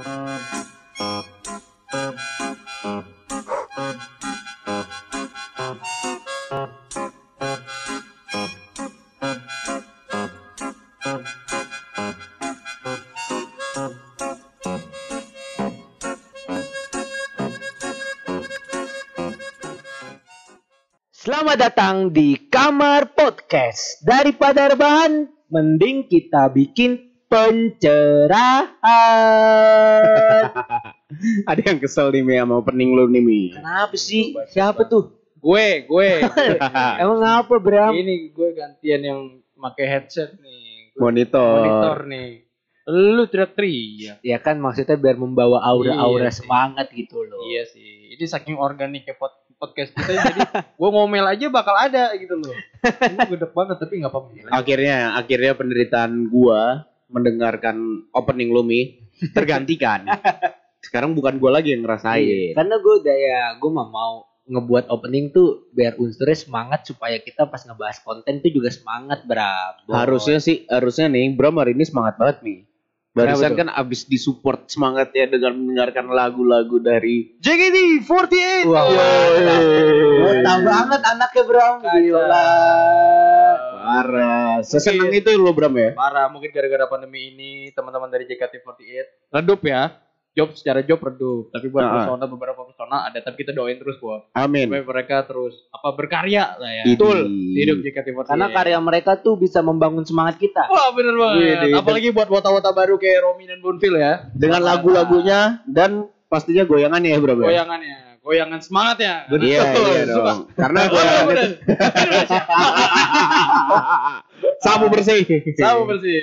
Selamat datang di Kamar Podcast. Daripada rebahan, mending kita bikin pencerahan. Ada yang kesel nih Mi sama opening lu nih Mi. Kenapa sih? Siapa tuh? Gue, gue. Emang apa, Bram? Ini gue gantian yang pakai headset nih. Gue Monitor. monitor nih. Lu teriak-teriak. Ya kan maksudnya biar membawa aura-aura Iya sih. semangat gitu loh. Iya sih. Ini saking organiknya pod podcast kita jadi gue ngomel aja bakal ada gitu loh. Ini gede banget tapi nggak apa-apa. Akhirnya akhirnya penderitaan gua mendengarkan opening lu Mi tergantikan. Sekarang bukan gua lagi yang ngerasain. Iya, Karena gue udah ya, gue mah mau ngebuat opening tuh biar unsurnya semangat supaya kita pas ngebahas konten tuh juga semangat, Bram. Harusnya sih harusnya nih Bram hari ini semangat banget Mi. Barusan Kenapa kan abis disupport semangatnya dengan mendengarkan lagu-lagu dari JKT48. Wah, Yeay. Mantap banget anaknya Bram. Gila. Parah. Seseneng itu lo Bram ya? Parah mungkin gara-gara pandemi ini teman-teman dari JKT48 redup ya. Job secara job redup, tapi buat Ah. personal beberapa personal ada tapi kita doain terus buat Amin. supaya mereka terus apa berkarya lah ya. Betul. Hidup JKT48. Karena karya mereka tuh bisa membangun semangat kita. Wah bener banget. Apalagi buat wota-wota baru kayak Romi dan Bonfil ya. Dengan lagu-lagunya dan pastinya goyangannya ya Bram ya? Goyangannya, goyangan semangatnya. Iya, iya dong. Karena goyangan itu sabu bersih. Sabu bersih.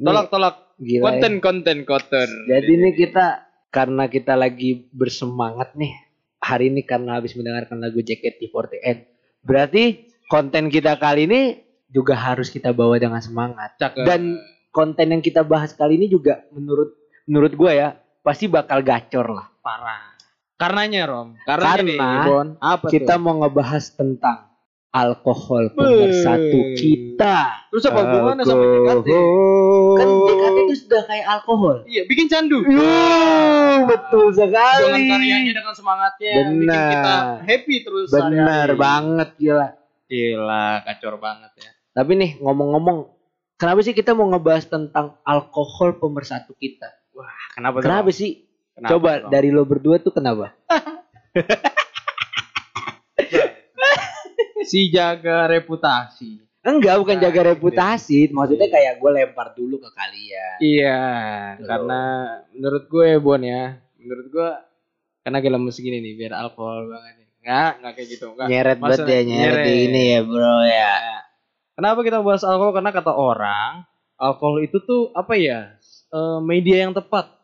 Tolak tolak Gila. ya. konten kotor. Jadi nih kita karena kita lagi bersemangat nih hari ini karena habis mendengarkan lagu JKT48. Berarti konten kita kali ini juga harus kita bawa dengan semangat. Cakep. Dan konten yang kita bahas kali ini juga menurut menurut gue ya pasti bakal gacor lah. parah. Karenanya Rom. Karena, Karena ini, Bon. Apa Kita tuh? mau ngebahas tentang alkohol pemersatu kita. Terus apa hubungannya sama JKT? Kan JKT itu sudah kayak alkohol. Iya, bikin candu. Uh, betul sekali. Dengan karyanya dengan semangatnya bikin Benar. kita happy terus. Bener sehari-hari. banget gila. Gila, kacor banget ya. Tapi nih ngomong-ngomong, kenapa sih kita mau ngebahas tentang alkohol pemersatu kita? Kenapa? tuh, Kenapa Rom? sih? Kenapa, Coba dari lo berdua tuh kenapa? si jaga reputasi. Enggak, bukan Nah, jaga gitu. reputasi. Maksudnya kayak gue lempar dulu ke kalian. Iya, Betul. karena menurut gue Bon ya, menurut gue karena kita lemes segini nih biar alkohol banget nih. Enggak, enggak kayak gitu, enggak. Nyeret banget ya, nyeret nyeret? ini ya bro ya. Ya. Kenapa kita bahas alkohol? Karena kata orang, alkohol itu tuh apa ya? eh, media yang tepat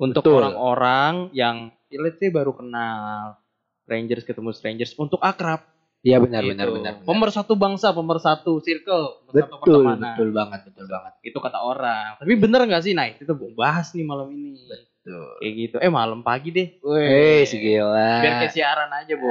untuk Betul. orang-orang yang ya, let's say baru kenal strangers ketemu strangers untuk akrab. Iya benar gitu. benar benar. benar. Pemersatu bangsa, pemersatu circle, pemersatu Betul, pertemanan. betul banget, betul banget. Itu kata orang. Tapi bener nggak sih? Nah, itu gua bahas nih malam ini. Betul. Kayak gitu. Eh malam pagi deh. Eh, segila. Biar kayak siaran aja, Bu.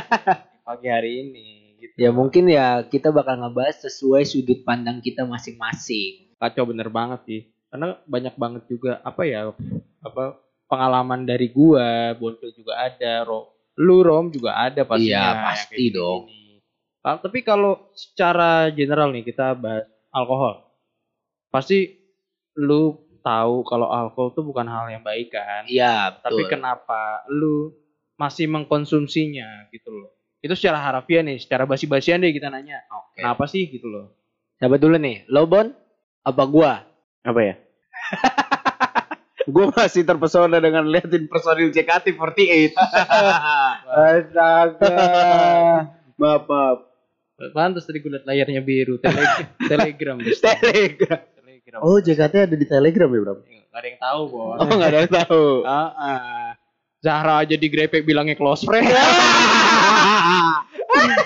pagi hari ini gitu. Ya mungkin ya kita bakal ngebahas sesuai sudut pandang kita masing-masing. Kacau bener banget sih. Karena banyak banget juga apa ya? Apa pengalaman dari gua, Bonfil juga ada, Ro. Lu Rom juga ada pastinya. Iya, pasti gini. dong. Ah, tapi kalau secara general nih kita bahas alkohol. Pasti lu tahu kalau alkohol tuh bukan hal yang baik kan? Iya, Tapi betul. kenapa lu masih mengkonsumsinya gitu loh? Itu secara harafiah nih, secara basi-basian deh kita nanya. Oke. Kenapa sih gitu loh? Siapa dulu nih? Lo Bon? Apa gua? Apa ya? gue masih terpesona dengan liatin personil JKT48. Astaga. maaf, maaf. Pantas tadi gue liat layarnya biru, tele- telegram. Telegram. telegram. Oh, JKT ada di Telegram ya, Bram? Gak ada yang tahu, Bos. Oh, nggak ada yang tahu. Ah, ah. Zahra aja digrepek bilangnya close friend.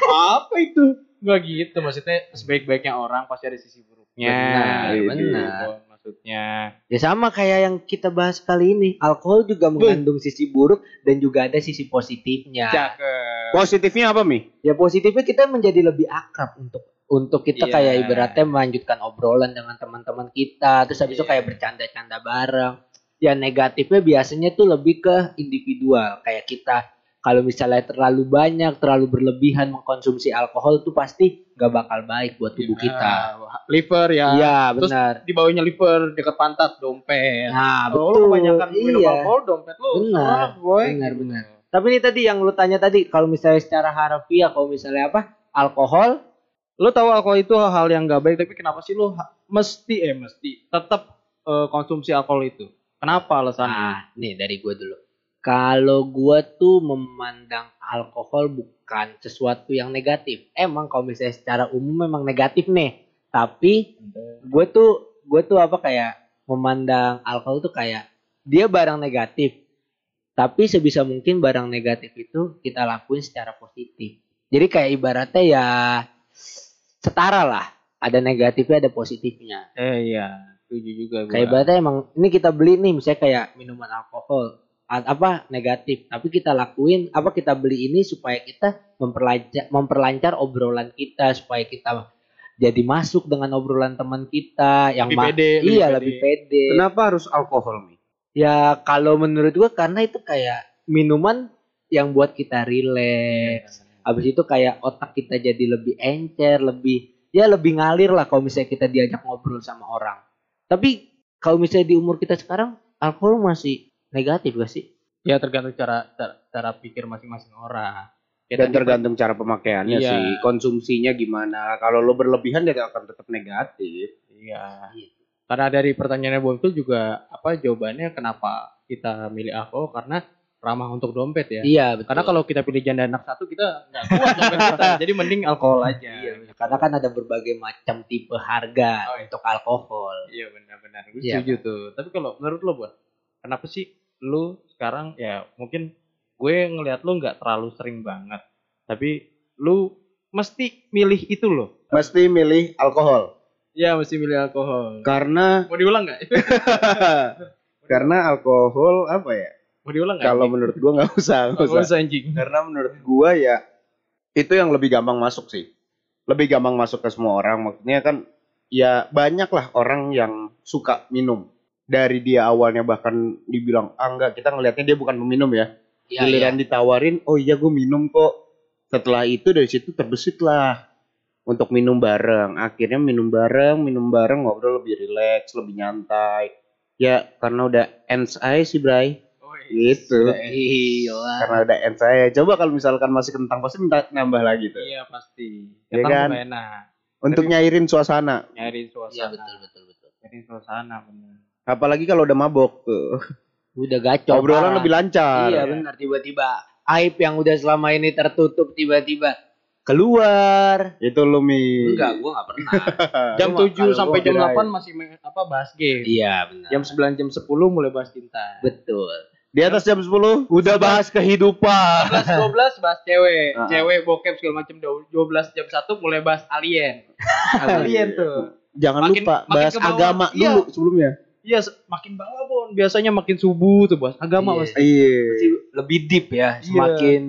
Apa itu? Gak gitu, maksudnya sebaik-baiknya orang pasti ada sisi buruknya. Benar, benar. Maksudnya. Ya sama kayak yang kita bahas kali ini. Alkohol juga mengandung sisi buruk dan juga ada sisi positifnya. Cakep. Positifnya apa, Mi? Ya positifnya kita menjadi lebih akrab untuk untuk kita Iya. kayak ibaratnya melanjutkan obrolan dengan teman-teman kita terus habis itu Iya. kayak bercanda-canda bareng ya negatifnya biasanya tuh lebih ke individual kayak kita kalau misalnya terlalu banyak terlalu berlebihan mengkonsumsi alkohol tuh pasti nggak bakal baik buat tubuh kita Nah, liver ya. iya benar di bawahnya liver dekat pantat dompet. nah betul lu kebanyakan minum iya alkohol dompet lu Benar, boy. benar, benar. tapi ini tadi yang lu tanya tadi kalau misalnya secara harafiah kalau misalnya apa alkohol Lu tahu alkohol itu hal yang gak baik tapi kenapa sih lu ha- mesti eh mesti tetap eh, konsumsi alkohol itu? Kenapa alasannya? Nah, nih dari gue dulu. Kalau gue tuh memandang alkohol bukan sesuatu yang negatif. Emang kalau misalnya secara umum memang negatif nih. Tapi gue tuh gue tuh apa kayak memandang alkohol tuh kayak dia barang negatif. Tapi sebisa mungkin barang negatif itu kita lakuin secara positif. Jadi kayak ibaratnya ya setara lah. Ada negatifnya, ada positifnya Eh iya, setuju juga kayak ibaratnya emang ini kita beli nih misalnya kayak minuman alkohol apa negatif. Tapi kita lakuin apa kita beli ini supaya kita memperlancar memperlancar obrolan kita supaya kita jadi masuk dengan obrolan teman kita yang Lebih pede, lebih iya pede. lebih pede. Kenapa harus alkohol nih? ya kalau menurut gua karena itu kayak minuman yang buat kita rileks habis itu kayak otak kita jadi lebih encer lebih ya lebih ngalir lah kalau misalnya kita diajak ngobrol sama orang. Tapi kalau misalnya di umur kita sekarang alkohol masih negatif gak sih Ya tergantung cara cara, cara pikir masing-masing orang. Ya, Dan tergantung cara pemakaiannya Iya. sih, konsumsinya gimana. Kalau lo berlebihan dia akan tetap negatif. Iya. Karena dari pertanyaannya Bom itu juga apa jawabannya kenapa kita milih alkohol karena ramah untuk dompet ya. iya betul Karena kalau kita pilih janda anak satu kita nggak kuat dompet kita. Jadi mending alkohol aja. Iya, benar. karena kan ada berbagai macam tipe harga Oh, iya. untuk alkohol Iya benar-benar. Gue Iya, setuju tuh. Tapi kalau menurut lo buat kenapa sih lu sekarang ya mungkin gue ngelihat lu nggak terlalu sering banget. Tapi lu mesti milih itu loh. Mesti milih alkohol. Ya mesti milih alkohol. Karena Mau diulang nggak? karena alkohol apa ya? Mau diulang nggak? Kalau menurut gua nggak usah, nggak usah. usah anjing. Karena menurut gua ya itu yang lebih gampang masuk sih. Lebih gampang masuk ke semua orang. Maksudnya kan ya banyak lah orang yang suka minum. Dari dia awalnya bahkan dibilang, ah enggak kita ngelihatnya dia bukan peminum ya. Iya, iya. Giliran ditawarin, oh iya gue minum kok. Setelah itu dari situ terbesit lah untuk minum bareng. Akhirnya minum bareng, minum bareng ngobrol lebih rileks, lebih nyantai. Ya karena udah ends aja sih Bray. Oh, iya. Gitu. Gila. Karena udah ends aja. Coba kalau misalkan masih kentang pasti minta nambah lagi tuh. Iya pasti. Iya Ketan kan? enak. Untuk nyairin suasana. Nyari suasana. Iya betul betul betul. Nyari suasana bener. Apalagi kalau udah mabok tuh. Udah gacor. Obrolan parah. lebih lancar. Iya benar tiba-tiba aib yang udah selama ini tertutup tiba-tiba keluar. Itu lu Mi. Enggak, gua nggak pernah. Jam Cuma 7 kalau sampai jam kirain. 8 masih main- apa bahas game. iya benar. Jam 9 jam 10 mulai bahas cinta. betul. Di atas jam 10 Udah bahas kehidupan. 11 12 bahas cewek. Ah. Cewek bokep segala macam 12 jam 1 mulai bahas alien. alien tuh. jangan Makin- lupa makin bahas agama Iya. dulu sebelumnya. Iya, makin bawah pun biasanya makin subuh tuh bahas agama Iya. Mas. Iya. Pasti lebih deep ya. Iya. Semakin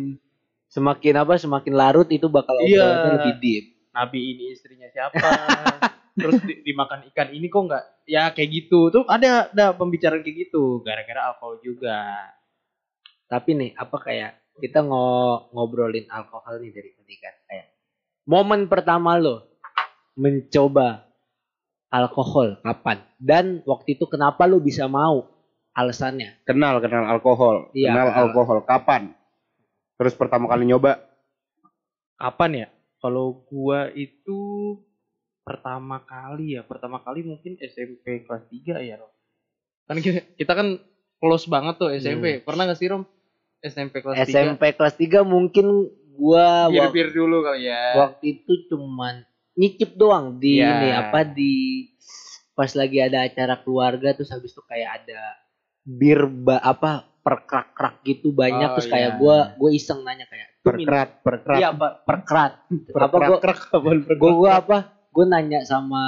semakin apa? Semakin larut itu bakal Iya. lebih deep. Nabi ini istrinya siapa? Terus di- dimakan ikan ini kok nggak ya kayak gitu. Tuh ada ada pembicaraan kayak gitu gara-gara alkohol juga. Tapi nih apa kayak kita ngo ngobrolin alkohol nih dari tadi kan kayak momen pertama lo mencoba alkohol kapan dan waktu itu kenapa lo bisa mau alasannya Kenal kenal alkohol. Iya, kenal kenal. alkohol kapan? Terus pertama kali nyoba Kapan ya? Kalau gua itu pertama kali ya, pertama kali mungkin SMP kelas 3 ya, Rom. Kan kita, kita kan close banget tuh SMP. Pernah gak sih, Rom? SMP kelas 3? SMP kelas 3 mungkin gua Bir-bir dulu kali ya. waktu itu cuman nyicip doang di Iya. ini apa di pas lagi ada acara keluarga terus habis itu kayak ada bir ba, apa perkrak-krak gitu banyak Oh, terus kayak iya. gua gue iseng nanya kayak "Tuh minum perkerat perkerat. Iya, apa perkerat. apa gua Perkerat. gua, gua apa? Gua nanya sama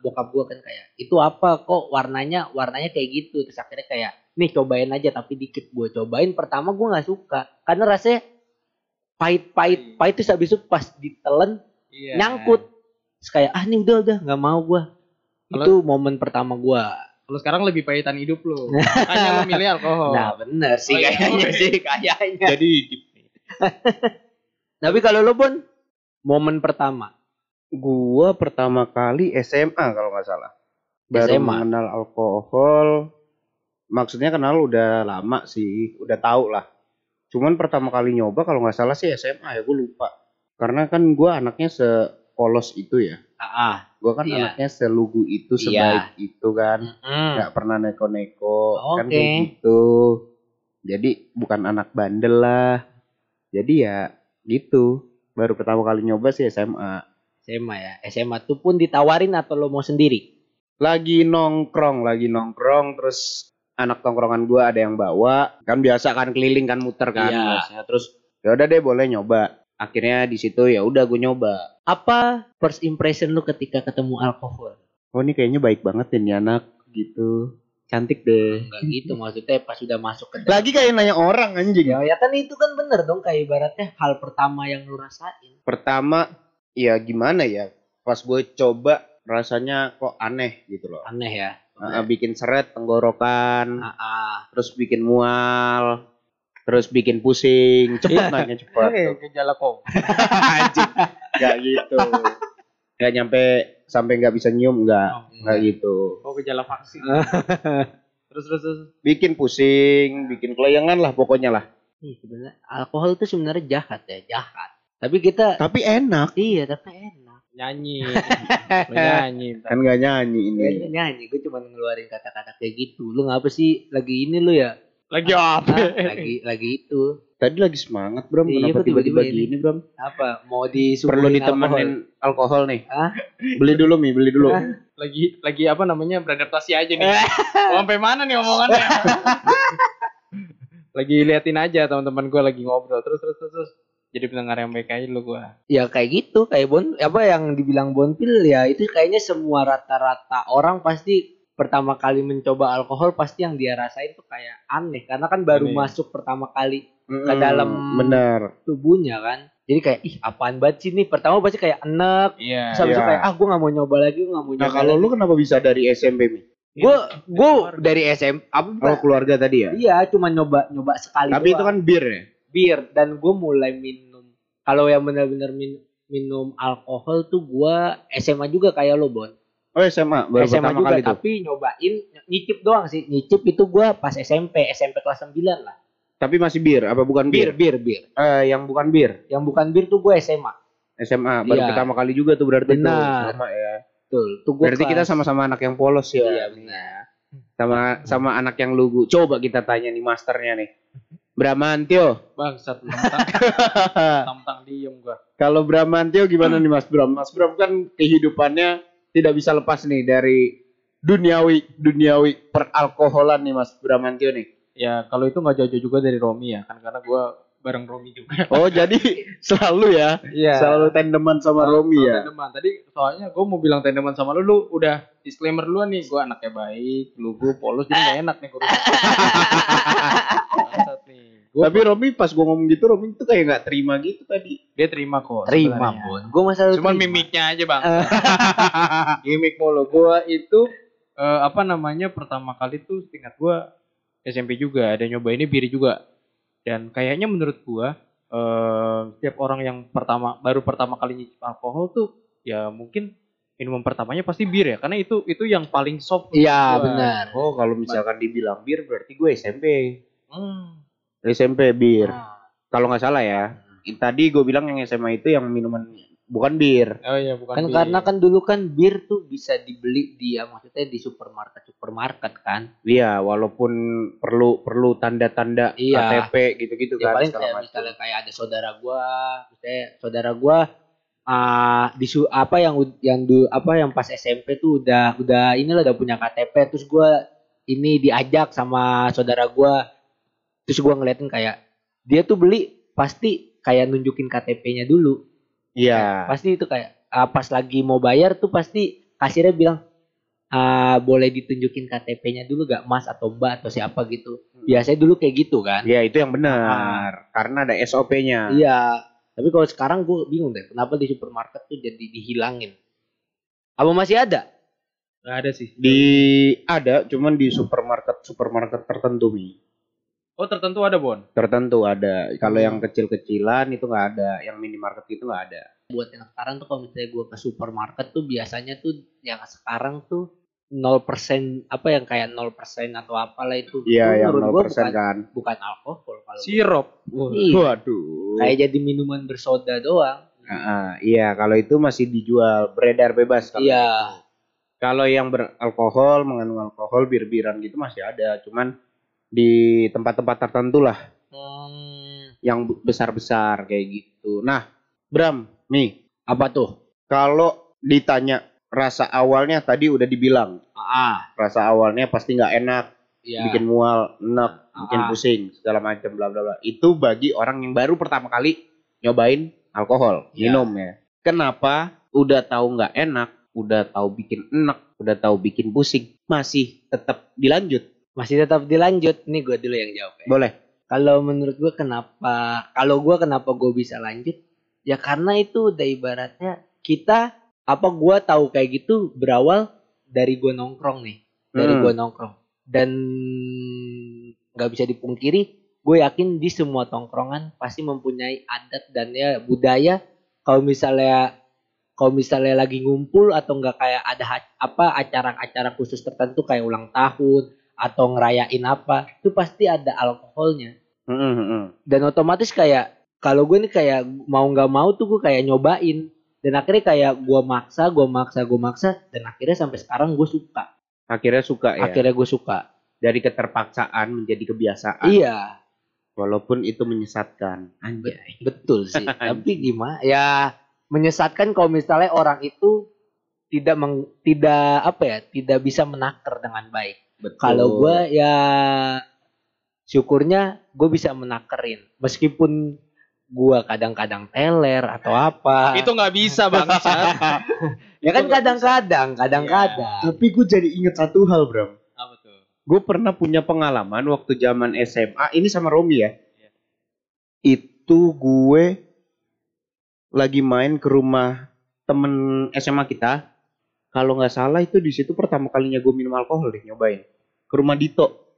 bokap gua kan kayak, "Itu apa kok warnanya warnanya kayak gitu?" Terus akhirnya kayak, "Nih cobain aja tapi dikit gua cobain." Pertama gua nggak suka karena rasanya pahit-pahit, pahit terus habis itu pas ditelen Iya. nyangkut. Terus kayak ah ini udah udah nggak mau gua. Kalau- Itu momen pertama gua. Kalau sekarang lebih pahitan hidup lu. Makanya lu milih alkohol. Nah bener sih Oh, iya. kayaknya sih kayaknya. Jadi Tapi kalau lo Bon, momen pertama. gua pertama kali SMA kalau nggak salah. Baru SMA. mengenal alkohol. Maksudnya kenal udah lama sih, udah tahu lah. Cuman pertama kali nyoba kalau nggak salah sih SMA ya, gue lupa. Karena kan gua anaknya sepolos itu ya. Ah, ah. Gue kan Iya. anaknya selugu itu, Iya. sebaik itu kan. Mm. nggak pernah neko-neko kan Oke. kayak gitu jadi bukan anak bandel lah jadi ya gitu baru pertama kali nyoba sih SMA SMA ya. SMA tuh pun ditawarin atau lo mau sendiri? lagi nongkrong lagi nongkrong terus anak tongkrongan gua ada yang bawa kan biasa kan keliling kan muter kan Iya. biasanya. terus ya udah deh boleh nyoba akhirnya di situ ya udah gue nyoba Apa first impression lo ketika ketemu alkohol? oh ini kayaknya baik banget ini anak gitu cantik deh Enggak gitu maksudnya pas sudah masuk ke dalam. lagi kayak nanya orang anjing Ya, ya kan itu kan bener dong kayak ibaratnya hal pertama yang lu rasain. pertama ya gimana ya pas gue coba rasanya kok aneh gitu loh Aneh ya. Nah, bikin seret tenggorokan Ah, ah. terus bikin mual terus bikin pusing cepet Iya. nanya cepet Oke, gejala kok. anjing nggak gitu nggak nyampe sampai nggak bisa nyium nggak Oh, nggak gitu oh, gejala vaksin. terus terus terus. bikin pusing bikin kelayangan lah pokoknya lah Ih, sebenarnya alkohol itu sebenarnya jahat ya, jahat. Tapi kita tapi enak iya, tapi enak. Nyanyi. Nyanyi. kan nggak nyanyi ini nyanyi, gue cuma ngeluarin kata-kata kayak gitu. Lu ngapa sih lagi ini lu ya? Lagi apa? Hah? lagi lagi itu. tadi lagi semangat bram Iya, kenapa tiba-tiba tiba-tiba ini? gini bram Apa? Mau disuguhin perlu alkohol? ditemenin alkohol, nih Hah? beli dulu mi beli dulu Hah? lagi lagi apa namanya beradaptasi aja nih. Mau sampai mana nih omongannya? lagi liatin aja teman-teman gue lagi ngobrol terus terus terus, terus. Jadi pendengar yang baik aja lu gue. Ya kayak gitu, kayak Bon apa yang dibilang Bonpil ya itu kayaknya semua rata-rata orang pasti pertama kali mencoba alkohol pasti yang dia rasain tuh kayak aneh karena kan baru Aneh. masuk pertama kali ke dalam- bener tubuhnya kan. Jadi kayak ih apaan banget sih nih? Pertama pasti kayak enek, Iya. terus habis itu Iya. kayak ah gue nggak mau nyoba lagi, gue nggak mau nah nyoba. kalau lagi. lu kenapa bisa dari SMP mi gue gue Keluarga. dari SM apa oh keluarga tadi ya iya cuma nyoba nyoba sekali tapi itu kan bir ya bir dan gue mulai minum kalau yang benar-benar min- minum alkohol tuh gue SMA juga kayak lo bon oh SMA baru SMA pertama juga kali tuh. tapi nyobain nyicip doang sih. Nyicip itu gue pas SMP SMP kelas 9 lah. Tapi masih bir apa bukan bir? Bir, bir bir. Eh, yang bukan bir? Yang bukan bir tuh gue SMA SMA baru Iya. pertama kali juga tuh berarti tuh Benar. sama ya. Tuh tuh gue berarti kita sama-sama anak yang polos ya. Iya benar. Sama sama anak yang lugu. Coba kita tanya nih masternya nih. Bramantio Bangsat mentang mentang diem gue. kalau Bramantio gimana nih Mas Bram? Mas Bram kan kehidupannya tidak bisa lepas nih dari duniawi duniawi peralkoholan nih Mas Bramantio nih. Ya kalau itu nggak jauh-jauh juga dari Romi ya kan karena gue bareng Romi juga. oh jadi selalu ya Iya. selalu tandeman sama Romi ya Tandeman. Tadi soalnya gue mau bilang tandeman sama lu, lu udah disclaimer duluan nih. Gue anaknya baik, lu gue polos jadi gak enak nih kurus. Gua, tapi Romi pas gua ngomong gitu Romi tuh kayak nggak terima gitu tadi dia terima kok. terima bon gue masalah Cuman terima. mimiknya aja bang. Gimik mulu. Gue itu eh, apa namanya pertama kali tuh tingkat gue SMP juga ada nyoba ini bir juga. Dan kayaknya menurut gue eh, setiap orang yang pertama baru pertama kali nyicip alkohol tuh ya mungkin minuman pertamanya pasti bir ya karena itu itu yang paling soft. iya gua. benar oh kalau misalkan dibilang bir berarti gue SMP Hmm. SMP bir Nah. kalau nggak salah ya tadi gue bilang yang SMA itu yang minuman bukan bir Oh iya bukan kan bir. karena kan dulu kan bir tuh bisa dibeli di ya maksudnya di supermarket supermarket kan Iya, walaupun perlu perlu tanda-tanda Iya. KTP gitu-gitu ya kan paling kayak macam. misalnya kayak ada saudara gua misalnya saudara gua ah disu apa yang yang du, apa yang pas SMP tuh udah udah inilah udah punya KTP terus gua ini diajak sama saudara gua terus gua ngeliatin kayak dia tuh beli pasti kayak nunjukin KTP-nya dulu Iya. pasti itu kayak ah, pas lagi mau bayar tuh pasti kasirnya bilang ah boleh ditunjukin KTP-nya dulu gak mas atau mbak atau siapa gitu biasanya dulu kayak gitu kan Iya, itu yang benar. Karena ada SOP-nya. Iya. Tapi kalau sekarang gue bingung deh, kenapa di supermarket tuh jadi dihilangin? Apa masih ada? Gak ada sih. Di ada, cuman di supermarket supermarket tertentu nih. Oh tertentu ada Bon. Tertentu ada. Kalau Hmm. yang kecil-kecilan itu nggak ada, yang minimarket itu nggak ada. Buat yang sekarang tuh kalau misalnya gue ke supermarket tuh biasanya tuh yang sekarang tuh 0% apa yang kayak 0% atau apalah itu. Iya, Itu yang menurut 0% gua bukan, kan. bukan alkohol kalau Sirup. Iya. Waduh. kayak jadi minuman bersoda doang. Ah, iya, kalau itu masih dijual beredar bebas. Kalau Iya. Kalau yang beralkohol, mengandung alkohol, bir-biran gitu masih ada. Cuman di tempat-tempat tertentu lah Hmm, yang besar-besar kayak gitu. Nah, Bram, nih apa tuh? kalau ditanya rasa awalnya tadi udah dibilang, Ah, rasa awalnya pasti nggak enak, iya. bikin mual, enak, bikin Ah. pusing, segala macam bla bla bla. Itu bagi orang yang baru pertama kali nyobain alkohol, Iya. minum ya. Kenapa? Udah tahu nggak enak, udah tahu bikin enak, udah tahu bikin pusing, masih tetap dilanjut. Masih tetap dilanjut. Nih gue dulu yang jawab ya. Boleh. Kalau menurut gue kenapa kalau gue kenapa gue bisa lanjut? Ya karena itu udah ibaratnya kita apa gue tahu kayak gitu berawal dari gue nongkrong nih, dari Hmm. gue nongkrong dan nggak bisa dipungkiri, gue yakin di semua tongkrongan pasti mempunyai adat dan ya budaya. Kalau misalnya kalau misalnya lagi ngumpul atau enggak kayak ada apa acara-acara khusus tertentu kayak ulang tahun atau ngerayain apa, itu pasti ada alkoholnya Mm, mm, mm. dan otomatis kayak kalau gue nih kayak mau nggak mau tuh gue kayak nyobain dan akhirnya kayak gue maksa gue maksa gue maksa dan akhirnya sampai sekarang gue suka Akhirnya suka ya. akhirnya gue suka Dari keterpaksaan menjadi kebiasaan. iya Walaupun itu menyesatkan. Anjay. betul sih tapi gimana ya menyesatkan kalau misalnya orang itu tidak meng, tidak apa ya tidak bisa menakar dengan baik. Kalau gue ya syukurnya gue bisa menakerin meskipun gue kadang-kadang teler atau apa Itu nggak bisa bang. ya kan kadang-kadang kadang-kadang Tapi gue jadi inget satu hal, Bram. Apa tuh? Gue pernah punya pengalaman waktu zaman SMA. Ini sama Romi ya. Iya. Itu gue lagi main ke rumah temen SMA kita. Kalau nggak salah itu di situ pertama kalinya gue minum alkohol deh nyobain. Ke rumah Dito.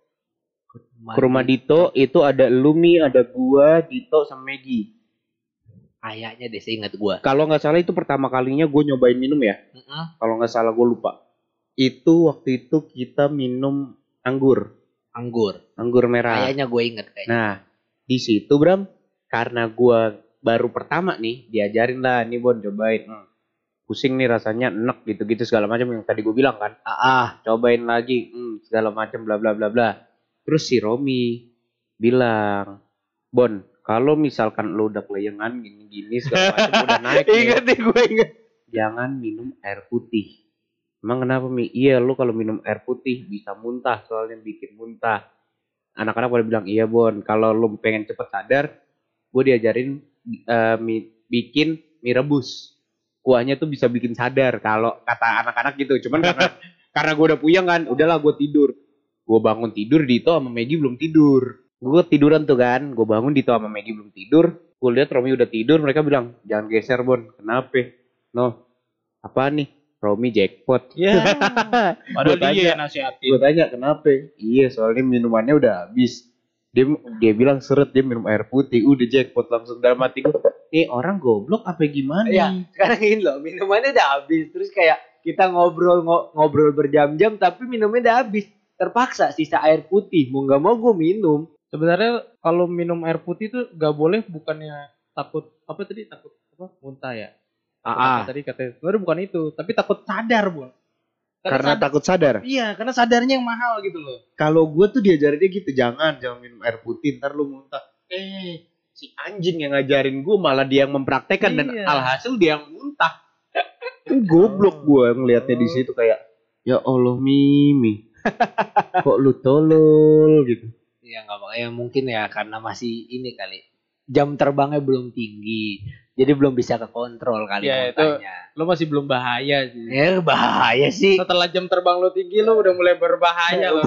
Ke rumah Dito itu ada Lumi, ada gua, Dito sama Megi. kayaknya deh saya ingat gue Kalau nggak salah itu pertama kalinya gue nyobain minum ya. Kalau nggak salah gue lupa. Itu waktu itu kita minum anggur, anggur anggur merah. kayaknya gue inget kayaknya Nah, di situ Bram, karena gua baru pertama nih, diajarin lah, nih Bon cobain. Hmm. Pusing nih rasanya enek gitu-gitu segala macam yang tadi gue bilang kan. ah, ah Cobain lagi, hmm, segala macam bla bla bla bla. Terus si Romi bilang, Bon, kalau misalkan lo udah kelayangan gini-gini segala macam udah naik inget nih gue inget jangan minum air putih. Emang kenapa Mi? Iya lo kalau minum air putih bisa muntah soalnya bikin muntah. Anak-anak pada bilang iya Bon, kalau lo pengen cepet sadar, gue diajarin mi- bikin mie rebus. Kuahnya tuh bisa bikin sadar kalau kata anak-anak gitu. Cuman karena karena gue udah puyeng kan, udahlah gue tidur. Gue bangun tidur Dito sama Maggie belum tidur. Gue tiduran tuh kan, gue bangun Dito sama Maggie belum tidur. Gue lihat Romi udah tidur, mereka bilang jangan geser Bon, kenapa? No, apa nih? Romi jackpot. Ya. Gua Padahal tanya. dia nasihatin. Gue tanya kenapa? Iya soalnya minumannya udah habis. Dia dia bilang seret dia minum air putih, udah jackpot langsung dalam hati gue. Eh orang goblok apa gimana? Iya, sekarang ini loh minumannya udah habis terus kayak kita ngobrol ngo- ngobrol berjam-jam tapi minumnya udah habis terpaksa sisa air putih mau nggak mau gue minum Sebenarnya kalau minum air putih tuh nggak boleh bukannya takut apa tadi takut apa muntah ya. ah, Apa Tadi katanya sebenarnya bukan itu, tapi takut sadar bun. Karena sadar- takut sadar. Iya, karena sadarnya yang mahal gitu loh. Kalau gue tuh diajarinnya gitu, jangan jangan minum air putih, ntar lu muntah. Eh si anjing yang ngajarin gue malah dia yang mempraktekkan dan Iya. alhasil dia yang muntah. Kan goblok gue ngelihatnya di situ kayak ya Allah Mimi. Kok lu tolol gitu. ya nggak apa ya mungkin ya karena masih ini kali jam terbangnya belum tinggi jadi belum bisa kekontrol kali Ya, itu- Lo masih belum bahaya sih. ya bahaya sih Setelah jam terbang lo tinggi lo udah mulai berbahaya lo.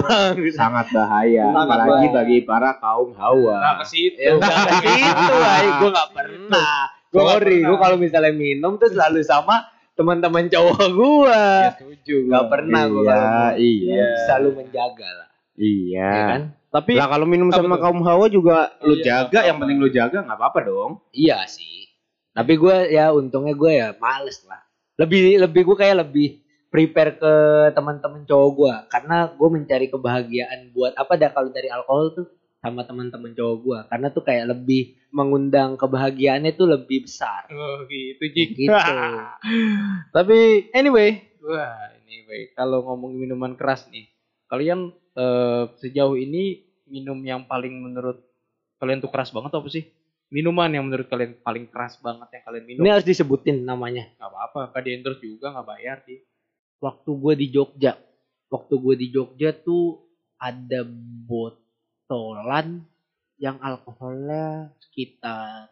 Sangat bahaya, Sangat apalagi bahaya. bagi para kaum hawa. Nah, ke situ. ya udah ke situ ay gue nggak pernah sorry gue kalau misalnya minum tuh selalu sama teman-teman cowok gua. setuju. Nggak pernah gua iya, kalau iya, selalu menjaga lah. iya. Ya kan? Tapi Lah kalau minum sama tuh? kaum hawa juga lu Iya, jaga, yang penting lu jaga nggak apa-apa dong. Iya sih. Tapi gue ya untungnya gue ya males lah. Lebih lebih gue kayak lebih prepare ke teman-teman cowok gue karena gue mencari kebahagiaan buat apa dah kalau dari alkohol tuh sama teman-teman cowok gue karena tuh kayak lebih mengundang kebahagiaannya tuh lebih besar. Oh gitu Jik. Gitu. Tapi anyway, wah anyway kalau ngomong minuman keras nih, kalian eh, sejauh ini minum yang paling menurut kalian tuh keras banget apa sih? Minuman yang menurut kalian paling keras banget yang kalian minum? Ini harus disebutin namanya. Gak apa-apa, kan di endorse juga nggak bayar sih. Waktu gue di Jogja, waktu gue di Jogja tuh ada botolan yang alkoholnya sekitar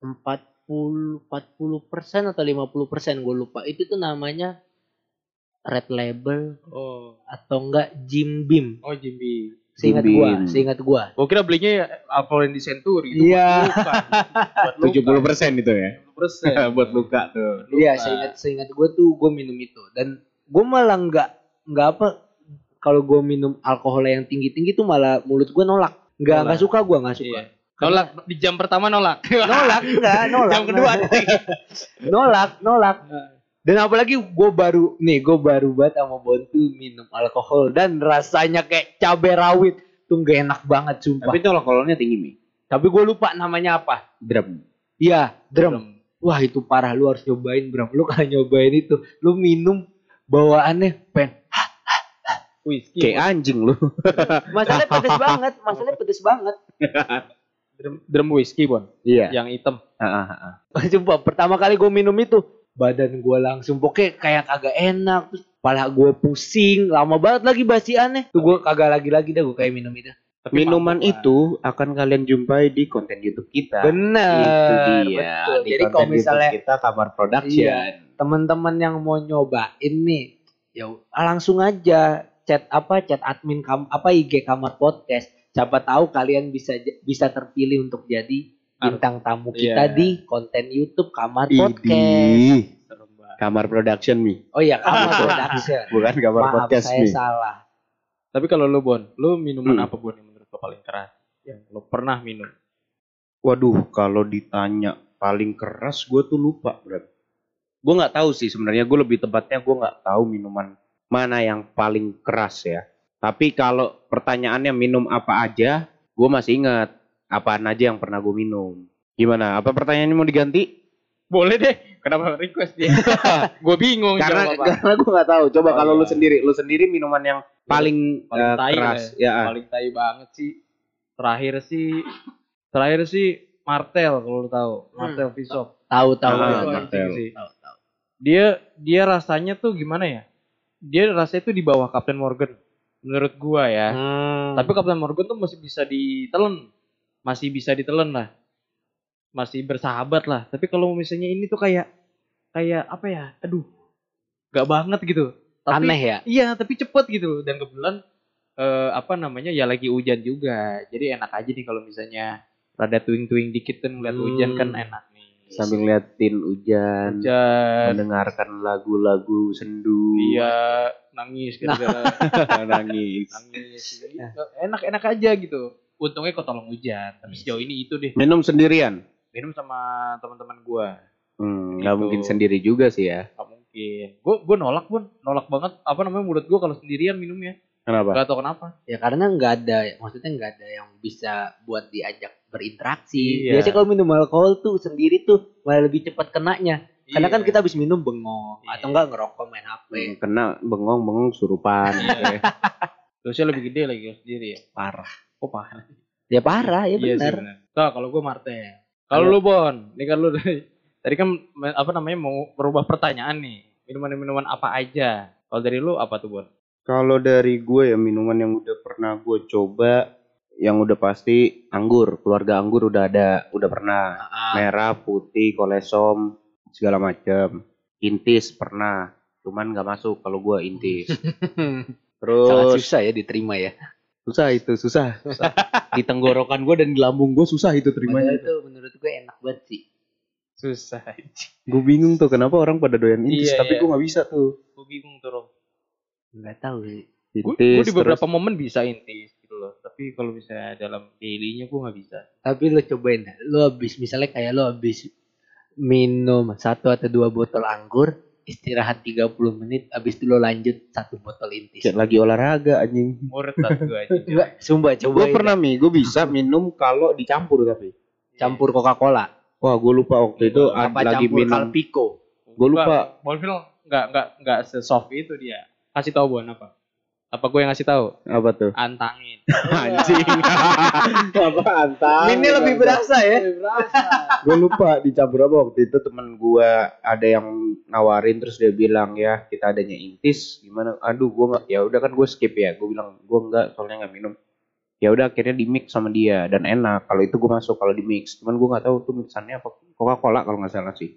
40 40 persen atau 50 persen gue lupa itu tuh namanya red label Oh, atau enggak Jim Beam oh Jimmy. Seingat gua seingat gua Gua kira belinya ya alkohol di Century. itu Iya. buat luka. Buat persen itu ya. 70%. Buat luka tuh. iya Luka. seingat seingat gua tuh gua minum itu dan gua malah enggak enggak apa kalau gua minum alkohol yang tinggi tinggi tuh malah mulut gua nolak enggak enggak suka gua enggak suka Iya. Nolak di jam pertama nolak. nolak enggak nolak jam kedua. nolak nolak dan apalagi gue baru nih gue baru banget sama Bontu minum alkohol dan rasanya kayak cabai rawit tuh gak enak banget sumpah Tapi itu alkoholnya tinggi mi. tapi gue lupa namanya apa Drum. iya drum wah itu parah lu harus nyobain bram lu kalau nyobain itu lu minum bawaannya pen Whisky. Kayak anjing lu. masalahnya pedes banget masalahnya pedes banget drum, drum whisky, Bon. Iya. Yang hitam. sumpah pertama kali gue minum itu badan gue langsung pokoknya kayak kagak enak terus kepala gue pusing lama banget lagi basiannya tuh gue kagak lagi lagi dah gue kayak minum itu Tapi Minuman lah. itu akan kalian jumpai di konten YouTube kita. bener itu dia. betul. Di jadi kalau YouTube misalnya kita kamar production. Iya. teman-teman yang mau nyobain nih ya langsung aja chat apa chat admin kam apa IG kamar podcast siapa tahu kalian bisa bisa terpilih untuk jadi bintang tamu kita Iya. di konten YouTube kamar Idih. podcast. Kamar production mi. oh iya kamar production Bukan kamar maaf podcast saya mi. salah Tapi kalau lu, Bon, lu minuman Hmm. apa, Bon, yang menurut lo paling keras? Yang lo pernah minum? Waduh, kalau ditanya paling keras gue tuh lupa, Bro. Gue nggak tahu sih sebenarnya. Gue lebih tepatnya gue nggak tahu minuman mana yang paling keras ya. Tapi kalau pertanyaannya minum apa aja, gue masih ingat apaan aja yang pernah gue minum. Gimana? Apa pertanyaannya mau diganti? Boleh deh. Kenapa request dia? gue bingung karena apa. karena gue nggak tahu. Coba Oh, kalau lu iya. sendiri, lu sendiri minuman yang paling, paling eh, tai keras, lah ya. Paling tai banget sih. Terakhir sih, terakhir sih Martel kalau lu tahu. Martel Visop. tahu tahu Ah, anjing Martel. sih. tahu tahu Dia dia rasanya tuh gimana ya? Dia rasanya tuh di bawah Captain Morgan. Menurut gua ya. Hmm. Tapi Captain Morgan tuh masih bisa ditelen. Masih bisa ditelen lah. Masih bersahabat lah. Tapi kalau misalnya ini tuh kayak kayak apa ya? Aduh. Gak banget gitu. Tapi, aneh ya Iya, tapi cepet gitu. Dan kebetulan eh, apa namanya? Ya lagi hujan juga. Jadi enak aja nih kalau misalnya rada tuing-tuing dikit kan ngeliat Hmm. hujan kan enak nih. Sambil ngeliatin hujan, hujan. mendengarkan lagu-lagu sendu, Iya, nangis gara-gara nangis. nangis. Enak-enak aja gitu. Untungnya kok tolong hujan. Tapi sejauh ini itu deh. Minum sendirian. minum sama teman-teman gua Hmm, nggak Gitu. mungkin sendiri juga sih ya. nggak mungkin gua gua nolak pun nolak banget apa namanya mulut gua kalau sendirian minumnya Kenapa? nggak tahu kenapa ya karena nggak ada maksudnya nggak ada yang bisa buat diajak berinteraksi Iya. biasanya kalau minum alkohol tuh sendiri tuh malah lebih cepat kenanya karena kan Iya. kita habis minum bengong Iya. atau enggak ngerokok main hp Hmm, Kena bengong-bengong surupan. Iya. dosanya lebih gede lagi sendiri ya parah kok parah. Ya parah ya Iya benar benar. Nah, kalau gua Martel kalau lu Bon ini kan lu dari tadi kan apa namanya mau merubah pertanyaan nih. Minuman-minuman apa aja? Kalau dari lu apa tuh Bon? Kalau dari gue ya minuman yang udah pernah gue coba, yang udah pasti anggur, keluarga anggur udah ada, udah pernah. Ah, Merah, putih, kolesom, segala macam. Intis pernah, cuman nggak masuk kalau gue intis. sangat Terus susah ya diterima ya susah itu susah. susah. di tenggorokan gue dan di lambung gue susah itu Padahal terimanya. itu menurut gue enak banget sih susah. Gue bingung tuh kenapa orang pada doyan intis Iya, tapi iya. gue nggak bisa tuh. gue bingung tuh Rom Nggak tahu sih. gue di beberapa terus- momen bisa intis gitu loh tapi kalau misalnya dalam dailynya gue nggak bisa Tapi lo cobain. Lo habis misalnya kayak lo habis minum satu atau dua botol anggur, istirahat 30 menit, habis itu lo lanjut satu botol intis. kayak lagi olahraga anjing. murtad gue aja Enggak, sumpah Gue cobain. pernah mi, gue bisa minum kalau dicampur tapi. campur Coca-Cola. Wah gue lupa waktu itu Apa lagi campur minum. Calpico. Gua lupa. Bonfil nggak nggak nggak sesoft itu dia kasih tahu buan apa apa gue yang ngasih tahu? Apa tuh? antangin. Anjing. apa antang? Ini lebih berasa ya. gue lupa dicampur apa waktu itu temen gue ada yang nawarin terus dia bilang ya kita adanya intis gimana? Aduh gue nggak ya udah kan gue skip ya. Gue bilang gue nggak soalnya nggak minum. Ya udah akhirnya di mix sama dia dan enak. Kalau itu gue masuk kalau di mix. Cuman gue nggak tahu tuh mixannya apa. Coca Cola kalau nggak salah sih.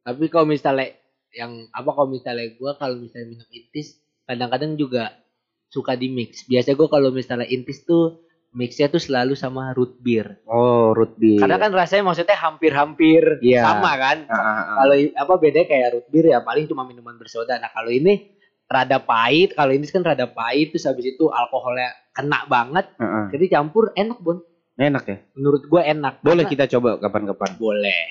Tapi kalau misalnya yang apa kalau misalnya gue kalau misalnya minum intis kadang-kadang juga suka di mix. Biasa gue kalau misalnya intis tuh mixnya tuh selalu sama root beer. oh root beer Karena kan rasanya maksudnya hampir-hampir Iya. sama kan. Ah, ah. Kalau apa bedanya kayak root beer ya paling cuma minuman bersoda. Nah kalau ini rada pahit, kalau ini kan rada pahit terus habis itu alkoholnya kena banget, Ah, ah. jadi campur enak bon. enak ya Menurut gue enak. boleh Karena- kita coba kapan-kapan boleh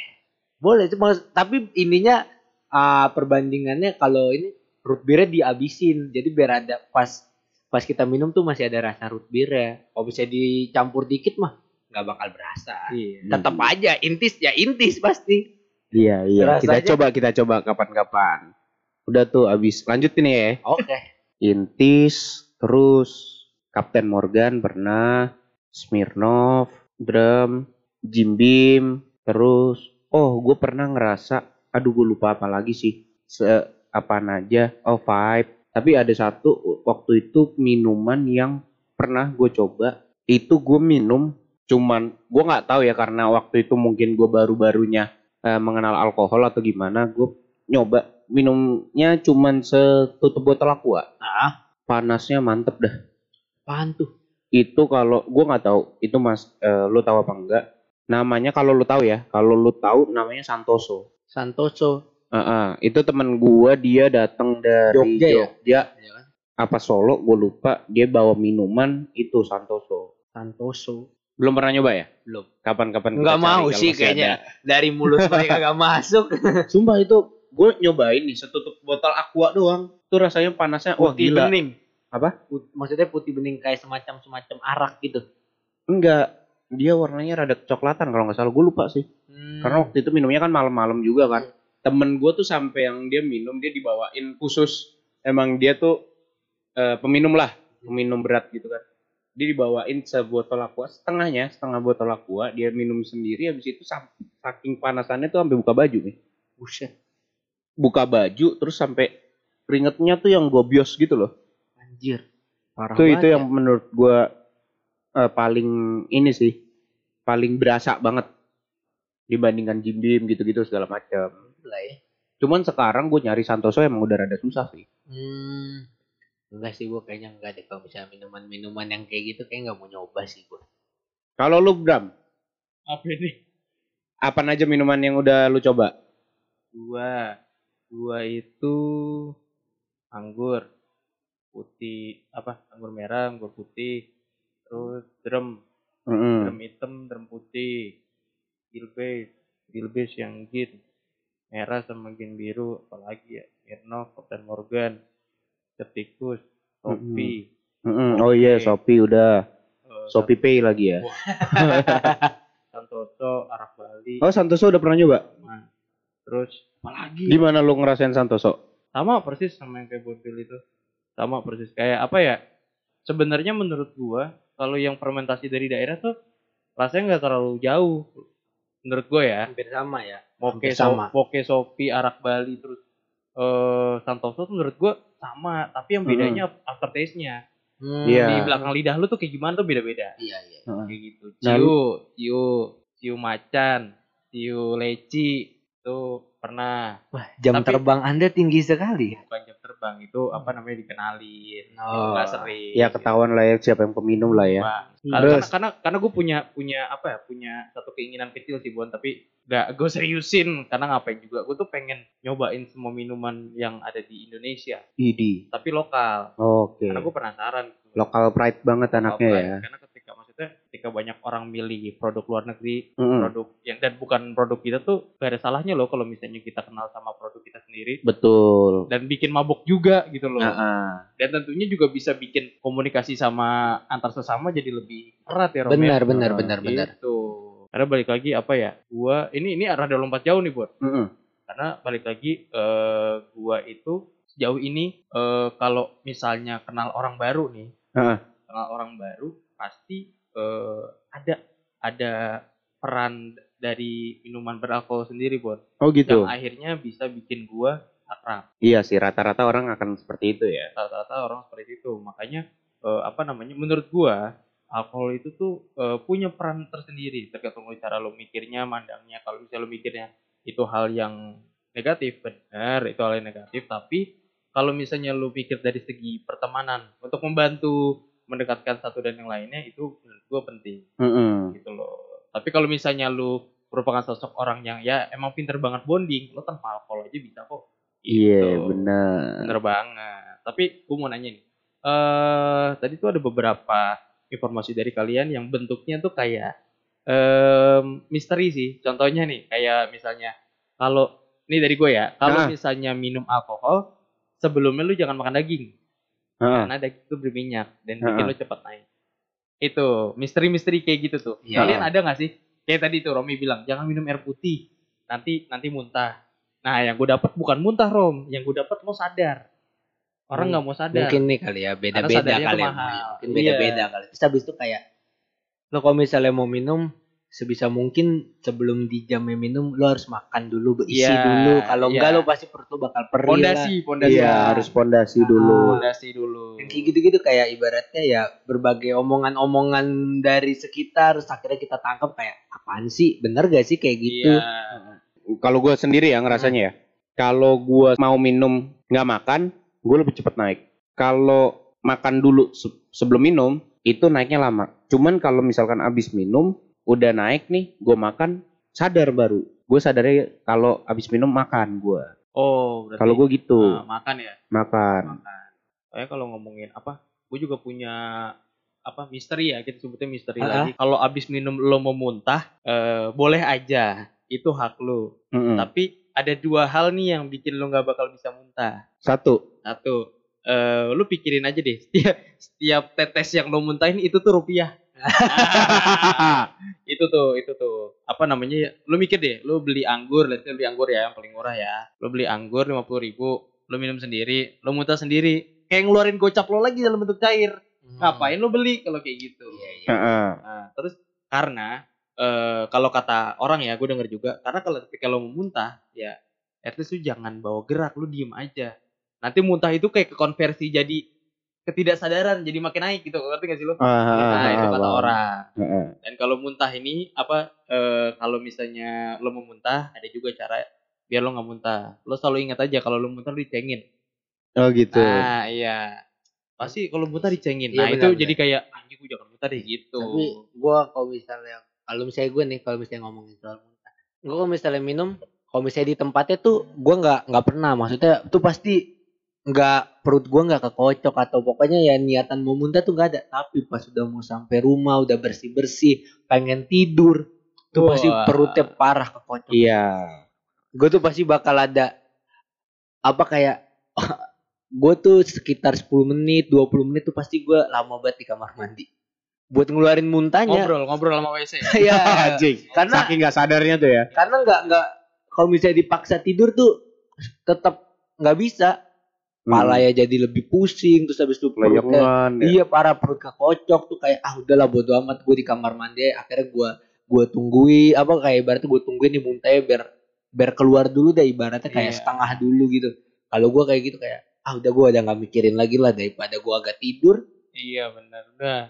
boleh cuma tapi ininya ah, perbandingannya kalau ini root beernya dihabisin jadi biar ada pas pas kita minum tuh masih ada rasa root beer ya. Kalau bisa dicampur dikit mah nggak bakal berasa. Iya. Tetap aja intis ya intis pasti. Iya iya. Kita Rasanya- coba kita coba kapan-kapan. Udah tuh abis. Lanjutin ya. Oke. Intis, terus Kapten Morgan pernah, Smirnov, Drum, Jim Beam, terus oh gue pernah ngerasa, aduh gue lupa apa lagi sih, se apaan aja, oh Vibe, tapi ada satu waktu itu minuman yang pernah gue coba, itu gue minum, cuman gue nggak tahu ya karena waktu itu mungkin gue baru-barunya eh, mengenal alkohol atau gimana, gue nyoba minumnya cuman setutup botol aqua. Nah panasnya mantep dah. Apaan tuh? Itu kalau gue nggak tahu itu mas eh, lu tahu apa enggak? Namanya kalau lu tahu ya kalau lu tahu namanya Santoso. Santoso Heeh, itu temen gua dia datang dari Jogja ya? Jogja. Ya kan? Apa Solo? Gue lupa. Dia bawa minuman itu Santoso. Santoso. Belum pernah nyoba ya? Belum. Kapan-kapan nggak cari mau sih kayaknya. ada. dari mulut mereka gak masuk. Sumpah itu gue nyobain nih setutup botol aqua doang. Tuh rasanya panasnya wah putih gila. bening. Apa? Put- maksudnya putih bening kayak semacam semacam arak gitu? Enggak. Dia warnanya rada kecoklatan kalau nggak salah. Gue lupa sih. Hmm. Karena waktu itu minumnya kan malam-malam juga kan. Temen gue tuh sampai yang dia minum dia dibawain khusus emang dia tuh eh, peminum lah, peminum berat gitu kan. Dia dibawain sebotol aqua setengahnya, setengah botol aqua dia minum sendiri habis itu saking panasannya tuh sampai buka baju nih. Buset. Buka baju terus sampai keringetnya tuh yang gobios gitu loh. Anjir. Parah Itu banget itu ya. yang menurut gue eh, paling ini sih paling berasa banget dibandingkan Jim Beam gitu-gitu segala macam. Ya. Cuman sekarang gue nyari Santoso emang udah rada susah sih. Hmm. Enggak sih gue kayaknya enggak deh kalau misalnya minuman-minuman yang kayak gitu kayak nggak mau nyoba sih gue. Kalau lu Bram, apa ini apa aja minuman yang udah lu coba? gua gua itu anggur putih apa anggur merah anggur putih terus drum Mm-mm. drum hitam drum putih gilbase gilbase yang gin merah sama gin biru apalagi ya Smirnoff Captain Morgan Ketikus Topi Mm-mm. Oh iya, Oke. Shopee udah. eh, Shopee Pay lagi ya. Santoso Arak Bali Oh, Santoso udah pernah nyoba? Nah, terus apalagi Di mana lu ngerasain Santoso? sama persis sama yang kayak Bonfil itu sama persis kayak apa ya sebenarnya menurut gua kalau yang fermentasi dari daerah tuh rasanya nggak terlalu jauh menurut gua ya Hampir sama ya. Moke Hampir sama. so, Poke Sopi Arak Bali terus eh Santoso tuh menurut gua sama tapi yang bedanya aftertaste-nya Hmm. Iya. di belakang lidah lu tuh kayak gimana tuh beda-beda Iya iya. kayak gitu Nah, ciu ciu ciu macan ciu leci tuh pernah Wah, jam Tapi- terbang Anda tinggi sekali. bukan jam terbang itu apa namanya dikenalin Oh, nggak sering Ya ketahuan lah ya siapa yang peminum lah ya. Terus? Karena, karena karena gue punya punya apa ya punya satu keinginan kecil sih Bon tapi gak gue seriusin karena ngapain juga gue tuh pengen nyobain semua minuman yang ada di Indonesia Idi. tapi lokal Oke. karena gue penasaran Lokal pride banget Lokal anaknya pride. ya. karena maksudnya ketika banyak orang milih produk luar negeri Mm-mm. produk yang dan bukan produk kita tuh gak ada salahnya loh kalau misalnya kita kenal sama produk kita sendiri Betul. dan bikin mabuk juga gitu loh Nah, dan tentunya juga bisa bikin komunikasi sama antar sesama jadi lebih erat ya Rom ya? Benar, benar, benar, benar. Gitu. Karena balik lagi apa ya? Gua ini ini rada lompat jauh nih, Bot. mm-mm. Karena balik lagi eh gua itu sejauh ini eh kalau misalnya kenal orang baru nih, Heeh. kenal orang baru pasti eh ada ada peran dari minuman beralkohol sendiri, Bot. Oh gitu. Yang akhirnya bisa bikin gua akrab. Iya sih rata-rata orang akan seperti itu ya. Rata-rata orang seperti itu. Makanya eh, apa namanya? Menurut gua alkohol itu tuh eh, punya peran tersendiri tergantung cara lo mikirnya, mandangnya. Kalau misalnya lo mikirnya itu hal yang negatif, benar itu hal yang negatif. Tapi kalau misalnya lu pikir dari segi pertemanan untuk membantu mendekatkan satu dan yang lainnya itu menurut gua penting Mm-mm. gitu loh. Tapi kalau misalnya lu merupakan sosok orang yang ya emang pinter banget bonding, lo tanpa alkohol aja bisa kok. Iya Gitu. benar. Bener banget. Tapi gue mau nanya nih. Eh tadi tuh ada beberapa informasi dari kalian yang bentuknya tuh kayak em misteri sih. Contohnya nih, kayak misalnya kalau ini dari gue ya, kalau Ah. misalnya minum alkohol sebelumnya lu jangan makan daging Karena daging itu berminyak dan bikin lu cepat naik. Itu misteri-misteri kayak gitu tuh. Iya. Kalian ada nggak sih? Kayak tadi tuh Romi bilang jangan minum air putih, nanti nanti muntah. Nah yang gue dapat bukan muntah Rom, yang gue dapat lo sadar. Orang Hmm, nggak mau sadar. Mungkin nih kali ya, beda-beda kali ya. Mungkin beda-beda Iya. kali. Terus habis itu kayak lo kalau misalnya mau minum sebisa mungkin sebelum di jamnya minum lo harus makan dulu berisi Iya, dulu kalau iya. enggak lo pasti perut lo bakal perih lah. Pondasi, pondasi. Iya harus pondasi dulu. Pondasi dulu. Yang kayak gitu-gitu kayak ibaratnya ya berbagai omongan-omongan dari sekitar terus akhirnya kita tangkap kayak apaan sih bener gak sih kayak gitu Iya. Kalau gue sendiri ya ngerasanya ya. Kalau gue mau minum nggak makan, gue lebih cepet naik. Kalau makan dulu se- sebelum minum, itu naiknya lama. Cuman kalau misalkan abis minum, udah naik nih, gue makan, sadar baru. Gue sadarnya kalau abis minum makan gue. Oh, berarti Kalau gue gitu, ah, makan ya. makan. Makan. Kayak kalau ngomongin apa, gue juga punya apa misteri ya kita sebutnya misteri Ah, lagi. Kalau abis minum lo mau muntah, eh, boleh aja, itu hak lo. Mm-mm. Tapi ada dua hal nih yang bikin lo nggak bakal bisa muntah. Satu, Satu, eh lu pikirin aja deh, setiap, setiap tetes yang lo muntahin itu tuh rupiah. Itu tuh, itu tuh. Apa namanya ya? Lu mikir deh, lu beli anggur, let's say beli anggur ya, yang paling murah ya. Lu beli anggur 50 ribu, lu minum sendiri, lu muntah sendiri. Kayak ngeluarin gocap lo lagi dalam bentuk cair. Ngapain lu beli kalau kayak gitu? Hmm. Iya, iya. Heeh. Nah, terus karena eh kalau kata orang ya, gue denger juga, karena kalau ketika lo mau muntah, ya at least lu jangan bawa gerak, lu diem aja. Nanti muntah itu kayak kekonversi jadi ketidaksadaran, jadi makin naik gitu, ngerti gak sih lo? Nah, itu kata orang. Heeh. Dan kalau muntah ini apa? eh kalau misalnya lo mau muntah, ada juga cara biar lo nggak muntah. Lo selalu ingat aja kalau lo muntah lo dicengin. Oh gitu. Nah, iya. Pasti kalau muntah dicengin. Iya, Nah, itu benar, jadi kayak anjing gue jangan muntah deh gitu. Tapi gua kalau misalnya kalau misalnya gue nih kalau misalnya ngomongin soal muntah, gue kalau misalnya minum, kalau misalnya di tempatnya tuh gua nggak nggak pernah, maksudnya tuh pasti nggak perut gua nggak kekocok atau pokoknya ya niatan mau muntah tuh nggak ada. Tapi pas udah mau sampai rumah udah bersih bersih, pengen tidur, tuh pasti Wah. perutnya parah kekocok. Iya. Gue tuh pasti bakal ada apa kayak gue tuh sekitar 10 menit, 20 menit tuh pasti gue lama banget di kamar mandi. Buat ngeluarin muntahnya. ngobrol, ngobrol sama WC. Iya. Anjing. karena Saking nggak sadarnya tuh ya. karena nggak nggak kalau misalnya dipaksa tidur tuh tetap nggak bisa. Pala ya jadi lebih pusing terus habis itu perutnya ya. iya parah perut kekocok tuh kayak ah udahlah bodo amat gue di kamar mandi akhirnya gue gue tunggui apa kayak ibaratnya gue tungguin nih muntahnya biar biar keluar dulu deh ibaratnya kayak Iya. setengah dulu gitu kalau gue kayak gitu kayak ah udah gue udah nggak mikirin lagi lah daripada gue agak tidur Iya benar. Udah.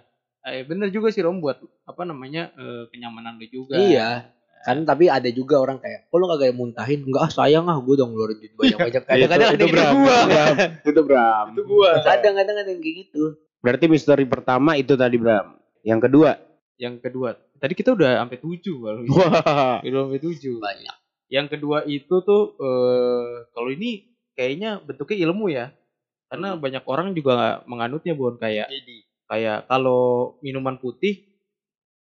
Eh, bener juga sih Rom buat apa namanya eh, kenyamanan lu juga. iya Kan tapi ada juga orang kayak, kok lu kagak muntahin? Enggak ah sayang ah gue udah ngeluarin duit banyak-banyak. Kadang-kadang ada itu, yang Bram, gitu. itu Bram. Itu Bram. Itu gua. Kadang-kadang ada yang kayak gitu. Berarti misteri pertama itu tadi Bram. Yang kedua. Yang kedua, tadi kita udah sampai tujuh kalau ini. Wah. Udah sampai tujuh. Banyak. Yang kedua itu tuh eh kalau ini kayaknya bentuknya ilmu ya. Karena banyak orang juga menganutnya bukan kayak kayak kalau minuman putih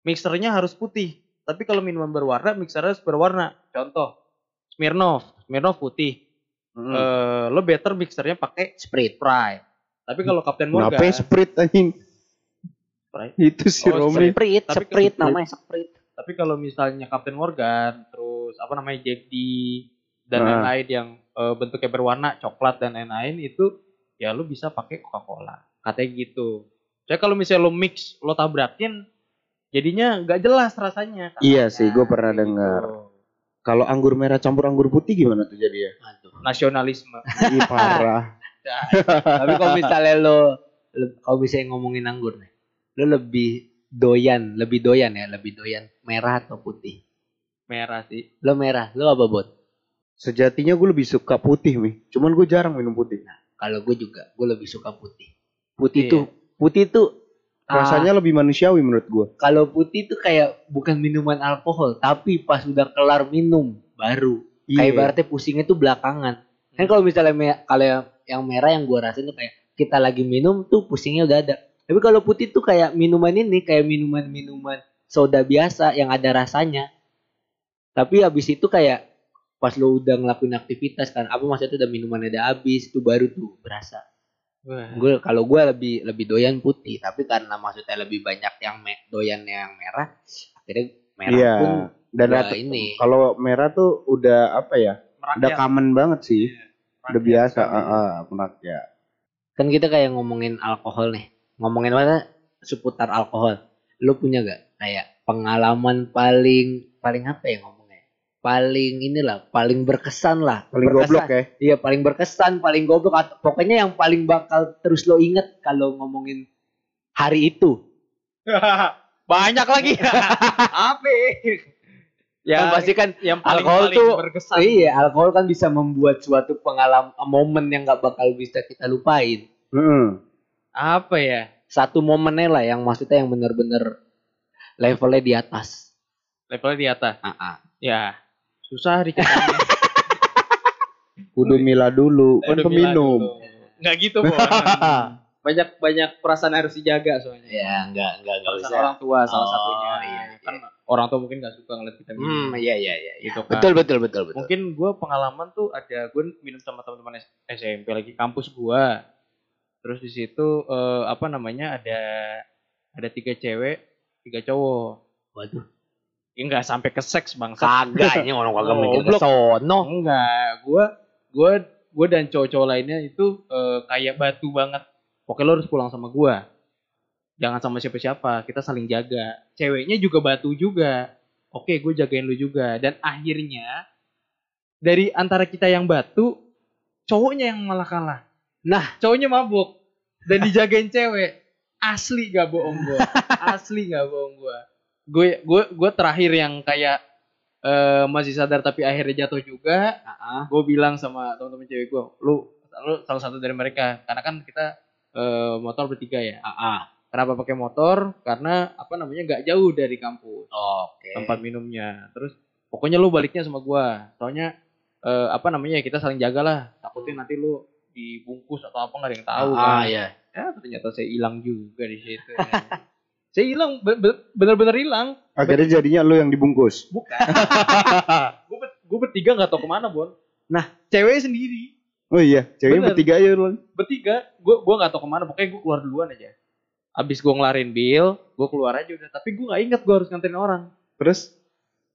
mixernya harus putih. Tapi kalau minuman berwarna mixernya harus berwarna. Contoh Smirnoff, Smirnoff putih. Hmm. Eh, lo better mixernya pakai Sprite. Sprite. Tapi kalau Captain Morgan Kenapa Sprite anjing? Sprite. Itu si Oh, Romi. Sprite, Tapi Sprite namanya Sprite. Tapi kalau misalnya Captain Morgan, terus apa namanya Jack D dan Nah. lain-lain yang eh, bentuknya berwarna coklat dan lain-lain itu ya lu bisa pakai Coca-Cola. Katanya gitu. Saya kalau misalnya lo mix, lo tabrakin jadinya nggak jelas rasanya. Iya katanya. sih, gua pernah Kayak dengar. gitu. Kalau anggur merah campur anggur putih gimana tuh jadi ya? Nasionalisme. Ih parah. Tapi kalau misalnya lo, lo- kalau misalnya ngomongin anggur nih, lo lebih doyan, lebih doyan ya, lebih doyan merah atau putih? Merah sih. Lo merah, lo apa bot? Sejatinya gue lebih suka putih nih. Cuman gue jarang minum putih. Kalau gue juga, gue lebih suka putih. Putih Iya. tuh, putih tuh ah, Rasanya lebih manusiawi menurut gue. kalau putih tuh kayak bukan minuman alkohol, tapi pas udah kelar minum baru. Iya. Kayak ibaratnya pusingnya tuh belakangan. Kan kalau misalnya me- kalau yang, merah yang gua rasain tuh kayak kita lagi minum tuh pusingnya udah ada. Tapi kalau putih tuh kayak minuman ini kayak minuman-minuman soda biasa yang ada rasanya. Tapi habis itu kayak pas lo udah ngelakuin aktivitas kan, apa maksudnya udah minuman udah habis itu baru tuh berasa. Gue kalau gue lebih lebih doyan putih, tapi karena maksudnya lebih banyak yang me, doyan yang merah, akhirnya merah Iya. pun Dan ini. kalau merah tuh udah apa ya? Udah Merakyat. common banget sih. Udah Merakyat biasa. sekali. ah, ah, merakyat. kan kita kayak ngomongin alkohol nih ngomongin mana seputar alkohol lu punya gak kayak pengalaman paling paling apa ya paling inilah paling berkesan lah Paling berkesan. goblok ya. iya paling berkesan paling goblok atau pokoknya yang paling bakal terus lo inget kalau ngomongin hari itu Banyak lagi. Apa? ya kan pasti kan yang paling alkohol paling tuh berkesan. iya alkohol kan bisa membuat suatu pengalaman momen yang gak bakal bisa kita lupain Mm-mm. Apa ya? satu momennya lah yang maksudnya yang bener-bener levelnya di atas Levelnya di atas. Ah, ah. Ya. Susah diceritain. Kudu mila dulu. Kan peminum. Enggak gitu, Bon. banyak banyak perasaan harus dijaga soalnya. Ya, enggak, enggak, enggak bisa. orang tua salah Oh, satunya. iya, Kan orang tua mungkin nggak suka ngeliat kita minum. Hmm, iya, iya, iya. Gitu kan. Betul, betul, betul, betul. Mungkin gue pengalaman tuh ada gue minum sama teman-teman SMP lagi kampus gua. Terus di situ eh, apa namanya ada ada tiga cewek, tiga cowok. Waduh. Ya enggak sampai ke seks bangsa. Kagak, ini orang kagak mikir ke sono. Enggak, gua gua gua dan cowok-cowok lainnya itu eh, kayak batu banget. Pokoknya lo harus pulang sama gua. Jangan sama siapa-siapa, kita saling jaga. Ceweknya juga batu juga. Oke, gue jagain lu juga. Dan akhirnya dari antara kita yang batu, cowoknya yang malah kalah. Nah. cowoknya mabuk dan dijagain cewek. Asli gak bohong gua. Asli gak bohong gua. Gue gue gue terakhir yang kayak eh, masih sadar tapi akhirnya jatuh juga. Heeh. Gue bilang sama teman-teman cewek gue, lu lu salah satu dari mereka. Karena kan kita eh, motor bertiga ya. Heeh. Kenapa pakai motor? Karena apa namanya nggak jauh dari kampus Oke. tempat minumnya. Terus pokoknya lu baliknya sama gua. Soalnya eh, apa namanya kita saling jaga lah. Takutnya nanti lu dibungkus atau apa nggak ada yang tahu Ah, kan. iya. Ya ternyata saya hilang juga di situ. saya hilang be- be- bener-bener hilang. Akhirnya jadinya lu yang dibungkus. Bukan. gue ber, bertiga nggak tahu ke mana Bon. Nah cewek sendiri Oh iya, ceweknya Bener. bertiga aja lu. bertiga gue gua nggak tahu ke mana pokoknya gue keluar duluan aja. Abis gue ngelarin bill, gue keluar aja udah. Tapi gue nggak inget gue harus nganterin orang. Terus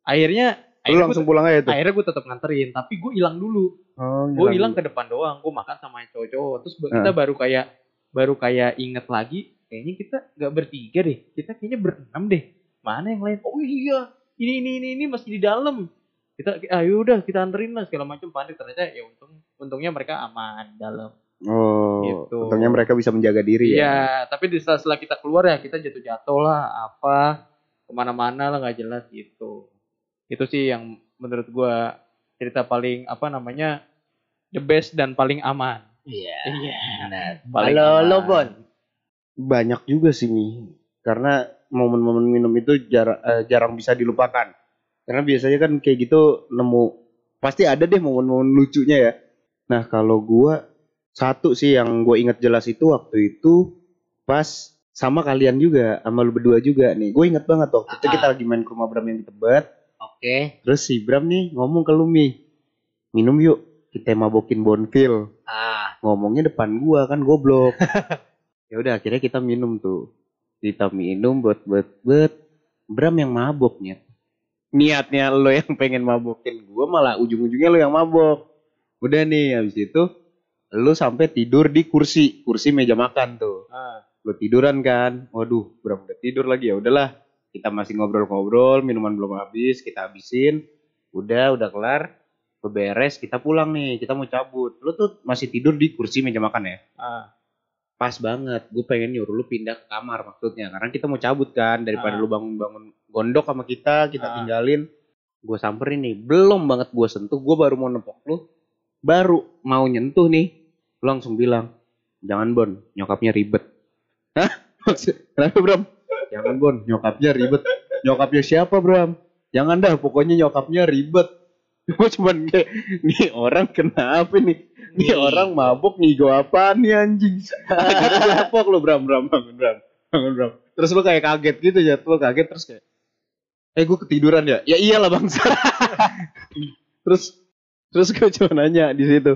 Akhirnya, lu akhirnya langsung gua, pulang aja tuh. akhirnya gue tetap nganterin. Tapi gue hilang dulu. Oh, gue hilang ke depan doang gue makan sama cowok-cowok terus ba- kita baru kayak baru kayak inget lagi kayaknya kita nggak bertiga deh kita kayaknya berenam deh mana yang lain oh iya ini ini ini ini masih di dalam kita ayo udah kita anterin lah segala macam panik ternyata ya untung untungnya mereka aman dalam Oh, Gitu. untungnya mereka bisa menjaga diri ya. iya tapi di setelah, setelah kita keluar ya kita jatuh-jatuh lah apa ke mana-mana lah nggak jelas gitu Itu sih yang menurut gua cerita paling apa namanya the best dan paling aman. Iya. Iya. Benar. Paling Halo, aman. lo Bon. Banyak juga sih Mi. Karena momen-momen minum itu jarang jarang bisa dilupakan. Karena biasanya kan kayak gitu nemu pasti ada deh momen-momen lucunya ya. Nah kalau gua satu sih yang gue inget jelas itu waktu itu pas sama kalian juga, sama lu berdua juga nih. Gue inget banget waktu itu Ah. kita lagi main ke rumah Bram yang di Tebet. Oke. Terus si Bram nih ngomong ke lu Mi, minum yuk, kita mabokin bonfil. Ah, Ngomongnya depan gua kan goblok. ya udah akhirnya kita minum tuh. Kita minum buat buat buat Bram yang maboknya. Niatnya lo yang pengen mabokin gua malah ujung-ujungnya lo yang mabok. Udah nih habis itu lo sampai tidur di kursi, kursi meja makan tuh. Ah, Lo tiduran kan? Waduh, Bram udah tidur lagi ya udahlah. Kita masih ngobrol-ngobrol, minuman belum habis, kita habisin. Udah, udah kelar. Beberes, kita pulang nih, kita mau cabut. Lu tuh masih tidur di kursi meja makan ya? ah. Pas banget, gue pengen nyuruh lu pindah ke kamar maksudnya. Karena kita mau cabut kan, daripada Ah. lu bangun-bangun gondok sama kita, kita Ah. tinggalin. Gue samperin nih, belum banget gue sentuh, gue baru mau nepok lu. Baru mau nyentuh nih, lu langsung bilang, jangan Bon, nyokapnya ribet. Hah? Maksud, kenapa Bram? Jangan Bon, nyokapnya ribet. Nyokapnya siapa Bram? Jangan dah, pokoknya nyokapnya ribet. Gue cuman kayak, nih orang kenapa nih? Nih Nih. orang mabuk ngigo apaan nih anjing? Gue nepok lu Bram, Bram, bangun Bram. Bangun Bram. Terus lu kayak kaget gitu ya, lu kaget terus kayak, eh gue ketiduran ya? Ya iyalah bangsa. terus terus gue cuma nanya di situ,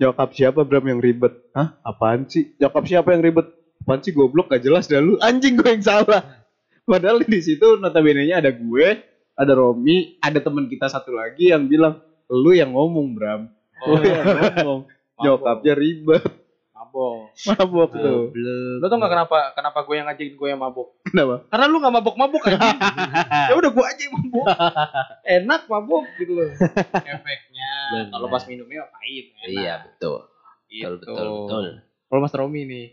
nyokap siapa Bram yang ribet? Hah? Apaan sih? Nyokap siapa yang ribet? Apaan sih goblok gak jelas dah lu? Anjing gue yang salah. Padahal di situ notabene-nya ada gue, ada Romi, ada teman kita satu lagi yang bilang, lu yang ngomong Bram. Oh, Lu yang ngomong. Nyokapnya ribet. mabok. Mabok tuh. Lo tau gak kenapa kenapa gue yang ngajakin gue yang mabok? Kenapa? Karena lu gak mabok-mabok kan? ya udah gue aja yang mabok. Enak mabok gitu loh. Efeknya kalau pas minumnya pahit. enak. Iya, betul. Gitu. Betul, betul, betul. Kalau Mas Romi nih.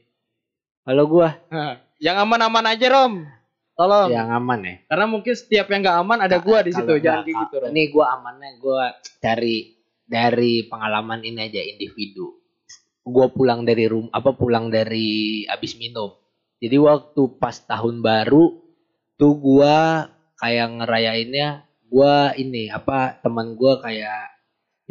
Halo gua. Hah, yang aman-aman aja Rom. Tolong. Yang aman ya. Karena mungkin setiap yang gak aman ada gua di situ. Jangan kayak gitu. Ini gua amannya gua dari dari pengalaman ini aja individu. Gua pulang dari rumah apa pulang dari abis minum. Jadi waktu pas tahun baru tuh gua kayak ngerayainnya gua ini apa teman gua kayak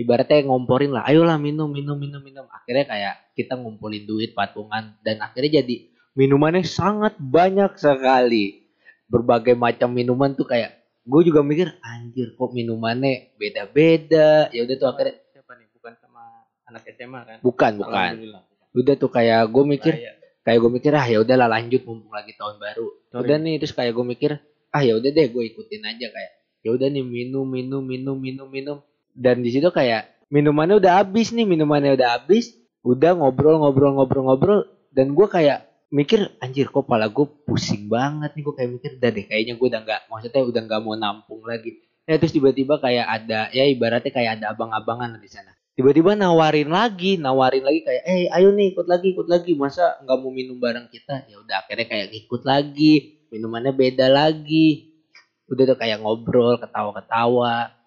ibaratnya ngomporin lah ayolah minum minum minum minum akhirnya kayak kita ngumpulin duit patungan dan akhirnya jadi minumannya sangat banyak sekali berbagai macam minuman tuh kayak gue juga mikir anjir kok minumannya beda-beda ya udah tuh akhirnya Siapa nih? Bukan sama anak SMA kan? bukan bukan udah tuh kayak gue mikir kayak gue mikir ah ya udahlah lanjut mumpung lagi tahun baru Sorry. udah nih terus kayak gue mikir ah ya udah deh gue ikutin aja kayak ya udah nih minum minum minum minum minum dan di situ kayak minumannya udah habis nih minumannya udah habis udah ngobrol ngobrol ngobrol ngobrol dan gue kayak mikir anjir kok pala gue pusing banget nih gue kayak mikir udah deh kayaknya gue udah nggak maksudnya udah nggak mau nampung lagi. Ya terus tiba-tiba kayak ada ya ibaratnya kayak ada abang-abangan di sana. Tiba-tiba nawarin lagi nawarin lagi kayak eh ayo nih ikut lagi ikut lagi masa nggak mau minum bareng kita? Ya udah akhirnya kayak ngikut lagi minumannya beda lagi. Udah tuh kayak ngobrol ketawa-ketawa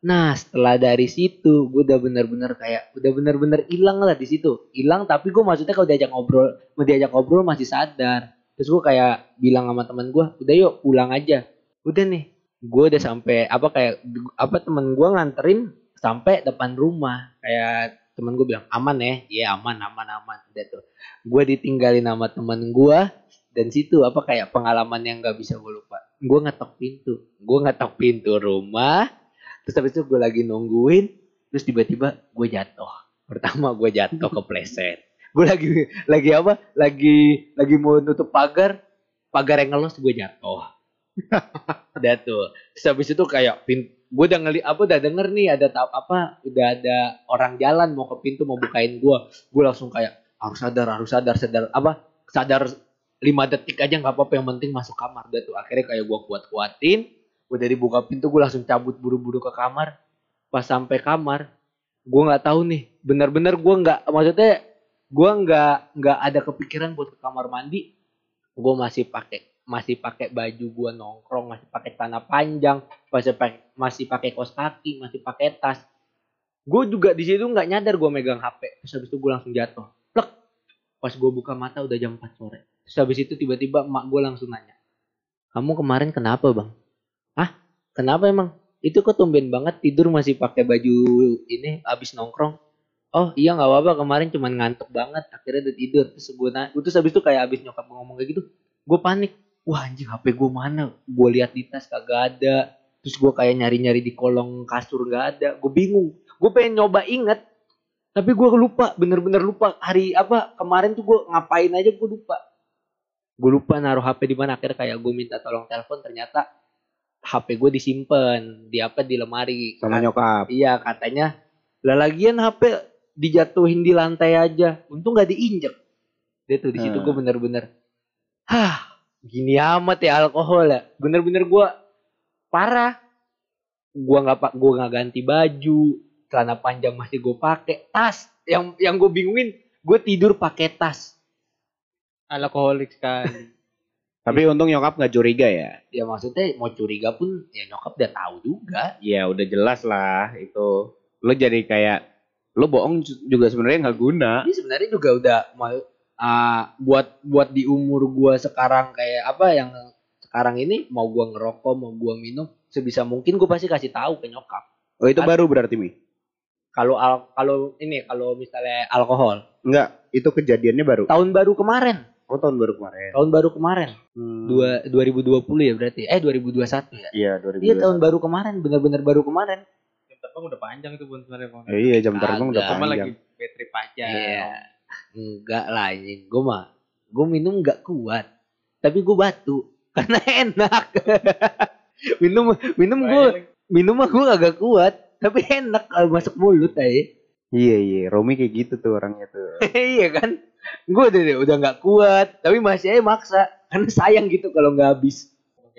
nah setelah dari situ gue udah bener-bener kayak udah bener-bener hilang lah di situ. Hilang tapi gue maksudnya kalau diajak ngobrol mau diajak ngobrol masih sadar. Terus gue kayak bilang sama teman gue udah yuk pulang aja. Udah nih gue udah sampai apa kayak apa temen gue nganterin sampai depan rumah. Kayak temen gue bilang aman ya? Iya aman aman aman. Udah tuh. Gue ditinggalin sama temen gue dan situ apa kayak pengalaman yang gak bisa gue lupa. Gue ngetok pintu. Gue ngetok pintu rumah terus habis itu gue lagi nungguin terus tiba-tiba gue jatuh. Pertama gue jatuh ke pleset gue lagi lagi apa? Lagi lagi mau nutup pagar. Pagar yang ngelos gue jatuh. Udah tuh. Terus habis itu kayak pin gue udah ngeli apa udah denger nih ada tap apa udah ada orang jalan mau ke pintu mau bukain gue gue langsung kayak harus sadar harus sadar sadar apa sadar lima detik aja nggak apa-apa yang penting masuk kamar. Udah tuh. Akhirnya kayak gue kuat kuatin udah dibuka pintu gue langsung cabut buru-buru ke kamar pas sampai kamar gue nggak tahu nih bener-bener gue nggak maksudnya gue nggak nggak ada kepikiran buat ke kamar mandi gue masih pakai masih pakai baju gua nongkrong, masih pakai tanah panjang, masih pakai masih pakai kaos kaki, masih pakai tas. Gue juga di situ nggak nyadar gua megang HP. Terus habis itu gue langsung jatuh. Plek. Pas gue buka mata udah jam 4 sore. Terus habis itu tiba-tiba emak gue langsung nanya. Kamu kemarin kenapa bang? Kenapa emang? Itu kok tumben banget tidur masih pakai baju ini abis nongkrong. Oh iya nggak apa-apa. Kemarin cuman ngantuk banget akhirnya udah tidur. Terus gue na- terus habis itu kayak abis nyokap ngomong kayak gitu gue panik. Wah anjing HP gue mana? Gue lihat di tas kagak ada. Terus gue kayak nyari-nyari di kolong kasur nggak ada. Gue bingung. Gue pengen nyoba inget tapi gue lupa bener-bener lupa. Hari apa kemarin tuh gue ngapain aja gue lupa. Gue lupa naruh HP di mana. Akhirnya kayak gue minta tolong telepon ternyata HP gue disimpan di apa di lemari Sama nyokap. iya katanya lah lagian HP dijatuhin di lantai aja untung gak diinjek dia tuh di situ Hmm. gue bener-bener hah gini amat ya alkohol ya bener-bener gue parah gue nggak pak gue nggak ganti baju celana panjang masih gue pakai tas yang yang gue bingungin gue tidur pakai tas Alkoholik sekali. Tapi untung nyokap nggak curiga ya. ya maksudnya mau curiga pun ya nyokap udah tahu juga Ya udah jelas lah itu. Lo jadi kayak lo bohong ju- juga sebenarnya nggak guna. ini sebenarnya juga udah mau ah, buat buat di umur gua sekarang kayak apa yang sekarang ini mau gua ngerokok mau gua minum sebisa mungkin gua pasti kasih tahu ke nyokap Oh itu baru berarti mi? kalau al kalau ini kalau misalnya alkohol Enggak, itu kejadiannya baru. tahun baru kemarin Oh tahun baru kemarin. tahun baru kemarin Hmm. dua 2020 ya berarti eh 2021 ya Iya 2021. iya tahun baru kemarin benar-benar baru kemarin Jam terbang udah panjang itu bun sebenarnya Bang. Eh, iya jam terbang udah Kagak. Cuma panjang. lagi battery panjang. Iya. Enggak lah anjing. Gue mah gue minum enggak kuat. Tapi gue batu karena enak. minum minum gue minum mah gue agak kuat, tapi enak kalau masuk mulut aja. Iya iya, Romi kayak gitu tuh orangnya tuh. iya kan? Gue udah udah nggak kuat, tapi masih aja maksa karena sayang gitu kalau nggak habis.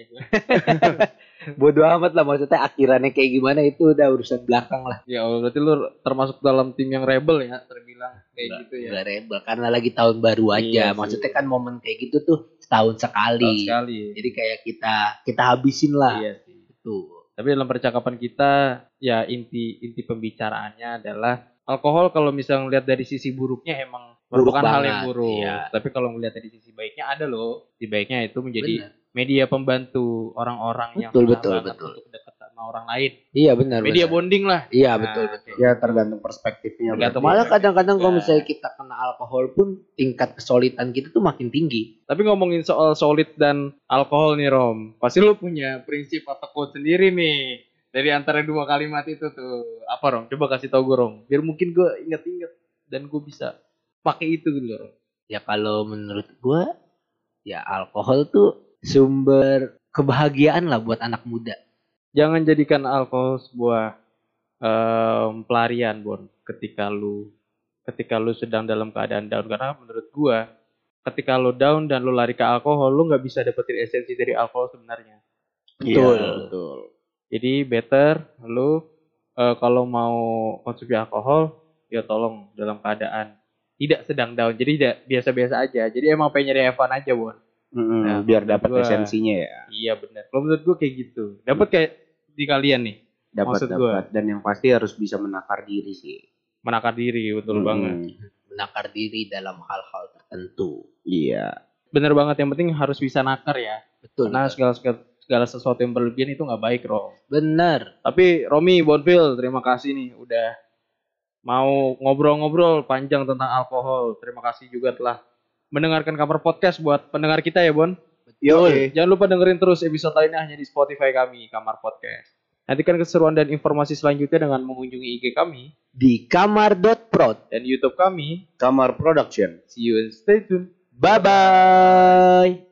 Bodoh amat lah maksudnya akhirannya kayak gimana itu udah urusan belakang lah. Ya Allah, berarti lu termasuk dalam tim yang rebel ya, terbilang kayak Nggak- gitu ya. nggak rebel karena lagi tahun baru aja. Iya sih. maksudnya kan momen kayak gitu tuh setahun Tahun sekali. sekali. Jadi kayak kita kita habisin lah. Iya sih. Tuh. Tapi dalam percakapan kita ya inti inti pembicaraannya adalah alkohol kalau misalnya ngeliat dari sisi buruknya emang merupakan hal yang buruk. iya. Tapi kalau ngeliat dari sisi baiknya ada loh. Di baiknya itu menjadi Bener. media pembantu orang-orang yang Betul, betul, betul. untuk dekat sama orang lain. Iya benar. Media benar. bonding lah. Iya Nah, betul betul. Ya tergantung perspektifnya. Tergantung. Malah kadang-kadang kalau Nah. misalnya kita kena alkohol pun tingkat kesulitan kita tuh makin tinggi. Tapi ngomongin soal solid dan alkohol nih Rom, pasti lu punya prinsip atau quote sendiri nih dari antara dua kalimat itu tuh. Apa Rom? Coba kasih tau gue Rom, biar mungkin gue inget-inget dan gue bisa pakai itu gitu loh. Ya kalau menurut gua ya alkohol tuh sumber kebahagiaan lah buat anak muda. Jangan jadikan alkohol sebuah em, pelarian Bon. Ketika lu ketika lu sedang dalam keadaan down karena menurut gua ketika lu down dan lu lari ke alkohol lu nggak bisa dapetin esensi dari alkohol sebenarnya. Iya, Betul. betul. Jadi better lu eh, kalau mau konsumsi alkohol ya tolong dalam keadaan tidak sedang down. Jadi tidak biasa-biasa aja. Jadi emang pengen nyari Evan aja, Bon. Mm-mm, Nah, biar dapat esensinya ya. Iya benar. Kalau menurut gua kayak gitu. Dapat kayak di kalian nih, Dapat Maksud gua. dapat dan yang pasti harus bisa menakar diri sih. menakar diri betul Mm-mm. banget. Menakar diri dalam hal-hal tertentu. Iya. Bener banget yang penting harus bisa nakar ya. Betul. Karena segala segala, segala sesuatu yang berlebihan itu nggak baik, Rom. Bener. Tapi Romi Bonfil, terima kasih nih udah mau ngobrol-ngobrol panjang tentang alkohol. Terima kasih juga telah mendengarkan kamar podcast buat pendengar kita ya, Bon. Yo, Jangan lupa dengerin terus episode lainnya hanya di Spotify kami, Kamar Podcast. Nantikan keseruan dan informasi selanjutnya dengan mengunjungi IG kami Di kamar.prod. dan YouTube kami. Kamar Production. See you and stay tuned. Bye bye.